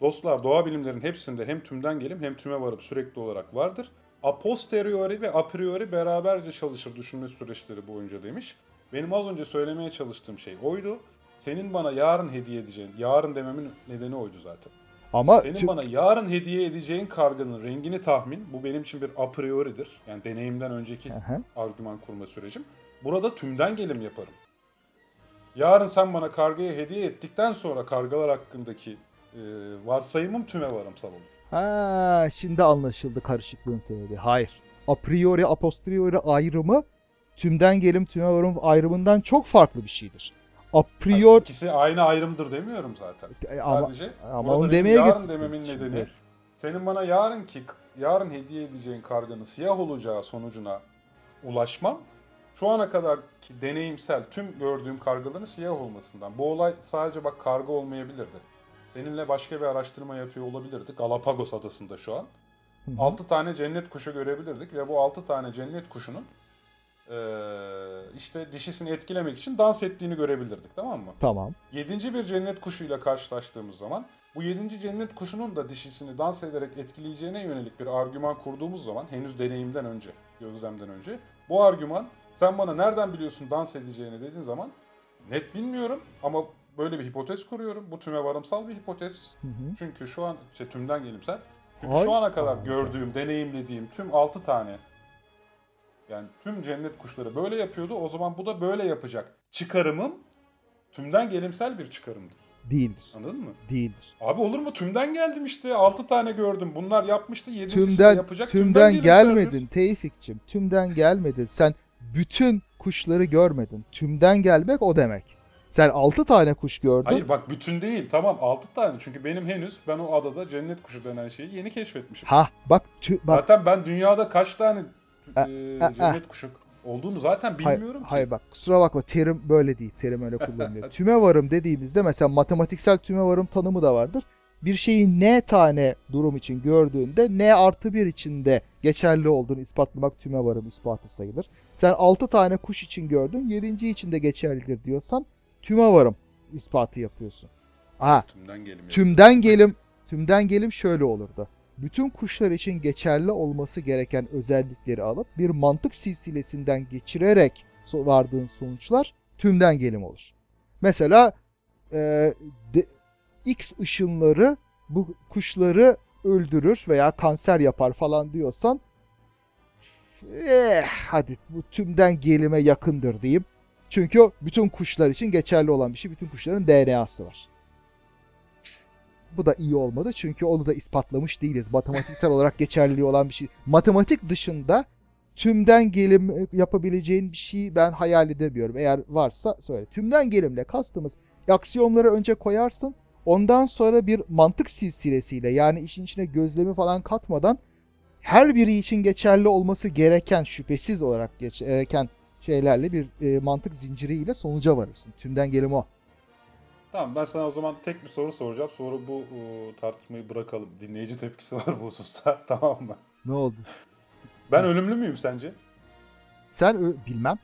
Dostlar doğa bilimlerin hepsinde hem tümden gelim hem tüme varım sürekli olarak vardır. A posteriori ve a priori beraberce çalışır düşünme süreçleri boyunca demiş. Benim az önce söylemeye çalıştığım şey oydu. Senin bana yarın hediye edeceğin, yarın dememin nedeni oydu zaten. Ama Senin bana yarın hediye edeceğin karganın rengini tahmin, bu benim için bir a priori'dir. Yani deneyimden önceki Aha. argüman kurma sürecim. Burada tümden gelim yaparım. Yarın sen bana kargayı hediye ettikten sonra kargalar hakkındaki e, varsayımım tüme varımsal olur. Ha, şimdi anlaşıldı karışıklığın sebebi. Hayır. A priori, a posteriori ayrımı tümden gelim, tüme varım ayrımından çok farklı bir şeydir. A priori İkisi aynı ayrımdır demiyorum zaten. ama Sadece ama onu demeye yarın git- dememin nedeni Evet. senin bana yarın ki yarın hediye edeceğin karganın siyah olacağı sonucuna ulaşmam şu ana kadar ki deneyimsel tüm gördüğüm kargaların siyah olmasından. Bu olay sadece bak karga olmayabilirdi. Seninle başka bir araştırma yapıyor olabilirdik. Galapagos adasında şu an. Hı hı. 6 tane cennet kuşu görebilirdik ve bu 6 tane cennet kuşunun işte dişisini etkilemek için dans ettiğini görebilirdik tamam mı? Tamam. Yedinci bir cennet kuşuyla karşılaştığımız zaman bu yedinci cennet kuşunun da dişisini dans ederek etkileyeceğine yönelik bir argüman kurduğumuz zaman henüz deneyimden önce, gözlemden önce bu argüman sen bana nereden biliyorsun dans edeceğini dediğin zaman net bilmiyorum ama böyle bir hipotez kuruyorum. Bu tüme varımsal bir hipotez. Hı hı. Çünkü şu an işte tümden gelimsel. Çünkü Ay- şu ana kadar gördüğüm, deneyimlediğim tüm 6 tane yani tüm cennet kuşları böyle yapıyordu. O zaman bu da böyle yapacak. Çıkarımım tümden gelimsel bir çıkarımdır. Değildir. Anladın mı? Değildir. Abi olur mu? Tümden geldim işte. 6 tane gördüm. Bunlar yapmıştı. 7. Tümden yapacak. tümden gelimseldir. gelmedin Tevfik'cim. Tümden gelmedin. Sen bütün kuşları görmedin. Tümden gelmek o demek. Sen 6 tane kuş gördün. Hayır bak bütün değil. Tamam 6 tane. Çünkü benim henüz ben o adada cennet kuşu denen şeyi yeni keşfetmişim. Ha bak tü- bak Zaten ben dünyada kaç tane E, ha, cennet olduğunu zaten Hayır, bilmiyorum ki. hayır bak kusura bakma terim böyle değil. Terim öyle kullanılıyor. tüme varım dediğimizde mesela matematiksel tüme varım tanımı da vardır. Bir şeyi n tane durum için gördüğünde n artı 1 içinde geçerli olduğunu ispatlamak tüme varım ispatı sayılır. Sen 6 tane kuş için gördün 7. için de geçerlidir diyorsan tüme varım ispatı yapıyorsun. Ha Tümden gelim. Tümden gelim, tümden gelim şöyle olurdu. Bütün kuşlar için geçerli olması gereken özellikleri alıp bir mantık silsilesinden geçirerek vardığın sonuçlar tümden gelim olur. Mesela e, de- X ışınları bu kuşları öldürür veya kanser yapar falan diyorsan eh, hadi bu tümden gelime yakındır diyeyim. Çünkü bütün kuşlar için geçerli olan bir şey. Bütün kuşların DNA'sı var. Bu da iyi olmadı çünkü onu da ispatlamış değiliz. Matematiksel olarak geçerli olan bir şey. Matematik dışında tümden gelim yapabileceğin bir şey ben hayal edemiyorum. Eğer varsa söyle. Tümden gelimle kastımız aksiyomları önce koyarsın. Ondan sonra bir mantık silsilesiyle yani işin içine gözlemi falan katmadan her biri için geçerli olması gereken şüphesiz olarak gereken şeylerle bir e, mantık zinciriyle sonuca varırsın. Tümden gelim o. Tamam ben sana o zaman tek bir soru soracağım. Sonra bu e, tartışmayı bırakalım. Dinleyici tepkisi var bu hususta. tamam mı? Ne oldu? Ben ölümlü müyüm sence? Sen ö- bilmem.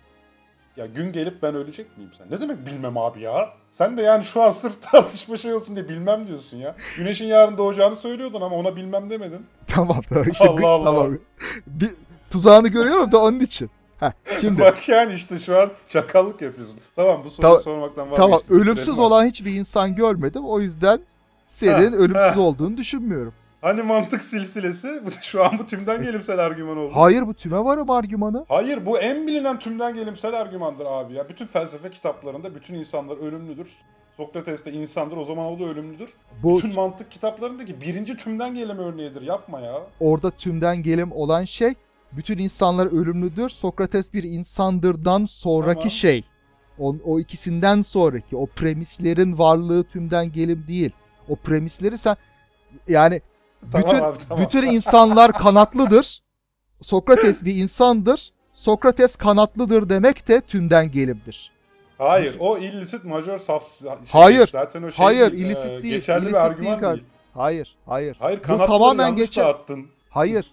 Ya gün gelip ben ölecek miyim sen? Ne demek bilmem abi ya? Sen de yani şu an sırf tartışma şey olsun diye bilmem diyorsun ya. Güneşin yarın doğacağını söylüyordun ama ona bilmem demedin. Tamam tamam. işte Allah Allah. Tamam. Bir, tuzağını görüyorum da onun için. Heh, şimdi Bak yani işte şu an çakallık yapıyorsun. Tamam bu soruyu Tamam, sormaktan vazgeçtim. tamam ölümsüz olan hiçbir insan görmedim. O yüzden senin Ha, ölümsüz ha. olduğunu düşünmüyorum. Hani mantık silsilesi şu an bu tümden gelimsel argüman oldu. Hayır bu tüme varım argümanı. Hayır bu en bilinen tümden gelimsel argümandır abi ya. Bütün felsefe kitaplarında bütün insanlar ölümlüdür. Sokrates de insandır o zaman o da ölümlüdür. Bu Bütün mantık kitaplarındaki birinci tümden gelime örneğidir. Yapma ya. orada tümden gelim olan şey bütün insanlar ölümlüdür. Sokrates bir insandırdan sonraki Tamam. şey. O, o ikisinden sonraki. O premislerin varlığı tümden gelim değil. O premisleri sen yani Tamam bütün abi, tamam. bütün insanlar kanatlıdır. Sokrates bir insandır. Sokrates kanatlıdır demek de tümden gelimdir. Hayır o illicit majör saf şey Hayır. Zaten o şey Hayır, değil, illicit e, değil, Geçerli illicit bir argüman değil değil. Hayır, hayır. Hayır Bu kanatları tamamen geçer- dağıttın. Hayır.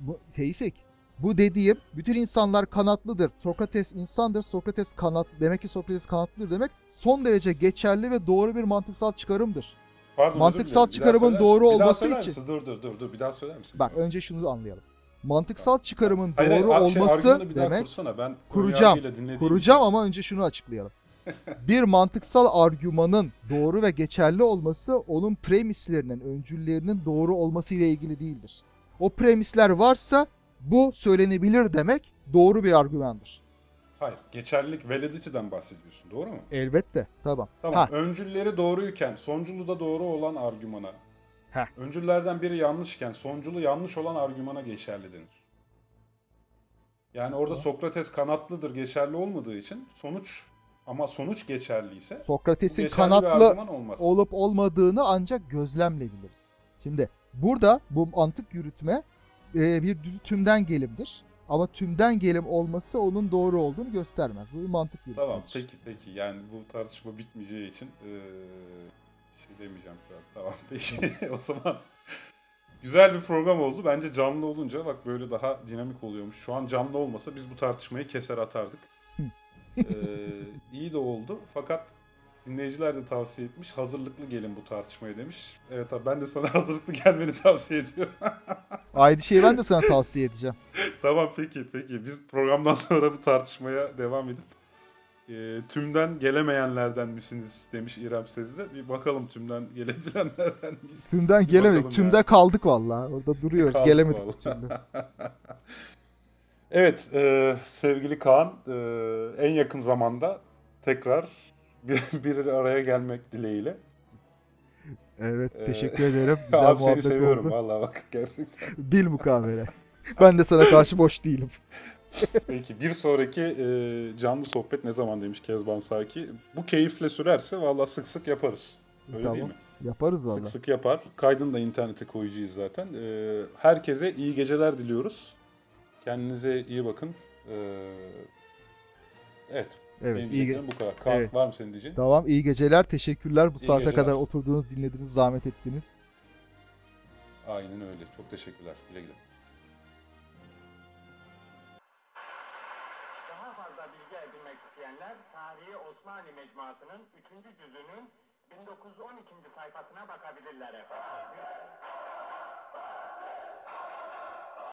Bu Tevfik. Bu dediğim bütün insanlar kanatlıdır. Sokrates insandır. Sokrates kanat demek ki Sokrates kanatlıdır demek son derece geçerli ve doğru bir mantıksal çıkarımdır. Pardon, Mantıksal çıkarımın doğru Bir daha olması için- misin? Dur dur dur dur bir daha söyler misin? Bak önce şunu anlayalım. Mantıksal çıkarımın Hayır, doğru şey, olması daha demek kursana. Ben Kuracağım, kuracağım ama önce şunu açıklayalım. bir mantıksal argümanın doğru ve geçerli olması onun premislerinin, öncüllerinin doğru olması ile ilgili değildir. O premisler varsa bu söylenebilir demek doğru bir argümandır. Hayır, geçerlilik validity'den bahsediyorsun, doğru mu? Elbette. Tamam. Tamam, Ha, öncülleri doğruyken sonculu da doğru olan argümana. Heh. Öncüllerden biri yanlışken sonculu yanlış olan argümana geçerli denir. Yani orada Tamam. Sokrates kanatlıdır geçerli olmadığı için sonuç ama sonuç geçerliyse Sokrates'in geçerli kanatlı olup olmadığını ancak gözlemle biliriz. Şimdi burada bu mantık yürütme e, bir tümden gelimdir. Ama tümden gelim olması onun doğru olduğunu göstermez. Bu bir mantık yürütmedir. Tamam peki peki yani bu tartışma bitmeyeceği için eee, bir şey demeyeceğim şu an. Tamam peki o zaman güzel bir program oldu. Bence canlı olunca bak böyle daha dinamik oluyormuş. Şu an canlı olmasa biz bu tartışmayı keser atardık. Eee iyi de oldu fakat dinleyiciler de tavsiye etmiş. Hazırlıklı gelin bu tartışmaya demiş. Evet abi ben de sana hazırlıklı gelmeni tavsiye ediyorum. Aynı şeyi ben de sana tavsiye edeceğim. tamam peki peki. Biz programdan sonra bu tartışmaya devam edip e, tümden gelemeyenlerden misiniz demiş İrem Sezde. Bir bakalım tümden gelebilenlerden miyiz? Tümden Bir gelemedik. Tümde ya. kaldık vallahi. Orada duruyoruz. Kaldık Gelemedik vallahi. evet e, sevgili Kaan e, en yakın zamanda tekrar bir, bir araya gelmek dileğiyle. Evet Ee, teşekkür ederim. Güzel Abi seni seviyorum oldu. vallahi bak gerçekten. Bil mukavele. Ben de sana karşı boş değilim. Peki bir sonraki e, canlı sohbet ne zaman demiş Kezban Saki. Bu keyifle sürerse vallahi sık sık yaparız. Öyle değil Tamam. mi? Yaparız Sık valla. sık yapar. Kaydını da internete koyacağız zaten. Ee, herkese iyi geceler diliyoruz. Kendinize iyi bakın. Ee, evet. Evet, benim iyi ge- bu kadar. Kaan Evet. var mı senin diyeceğin? Tamam iyi geceler. Teşekkürler. Bu İyi saate geceler. kadar oturduğunuz, dinlediniz, zahmet ettiniz. Aynen öyle. Çok teşekkürler. Güle güle. Daha fazla bilgi edinmek isteyenler Tarihi Osmanlı Mecmuası'nın 3. cüzünün 1912. sayfasına bakabilirler efendim.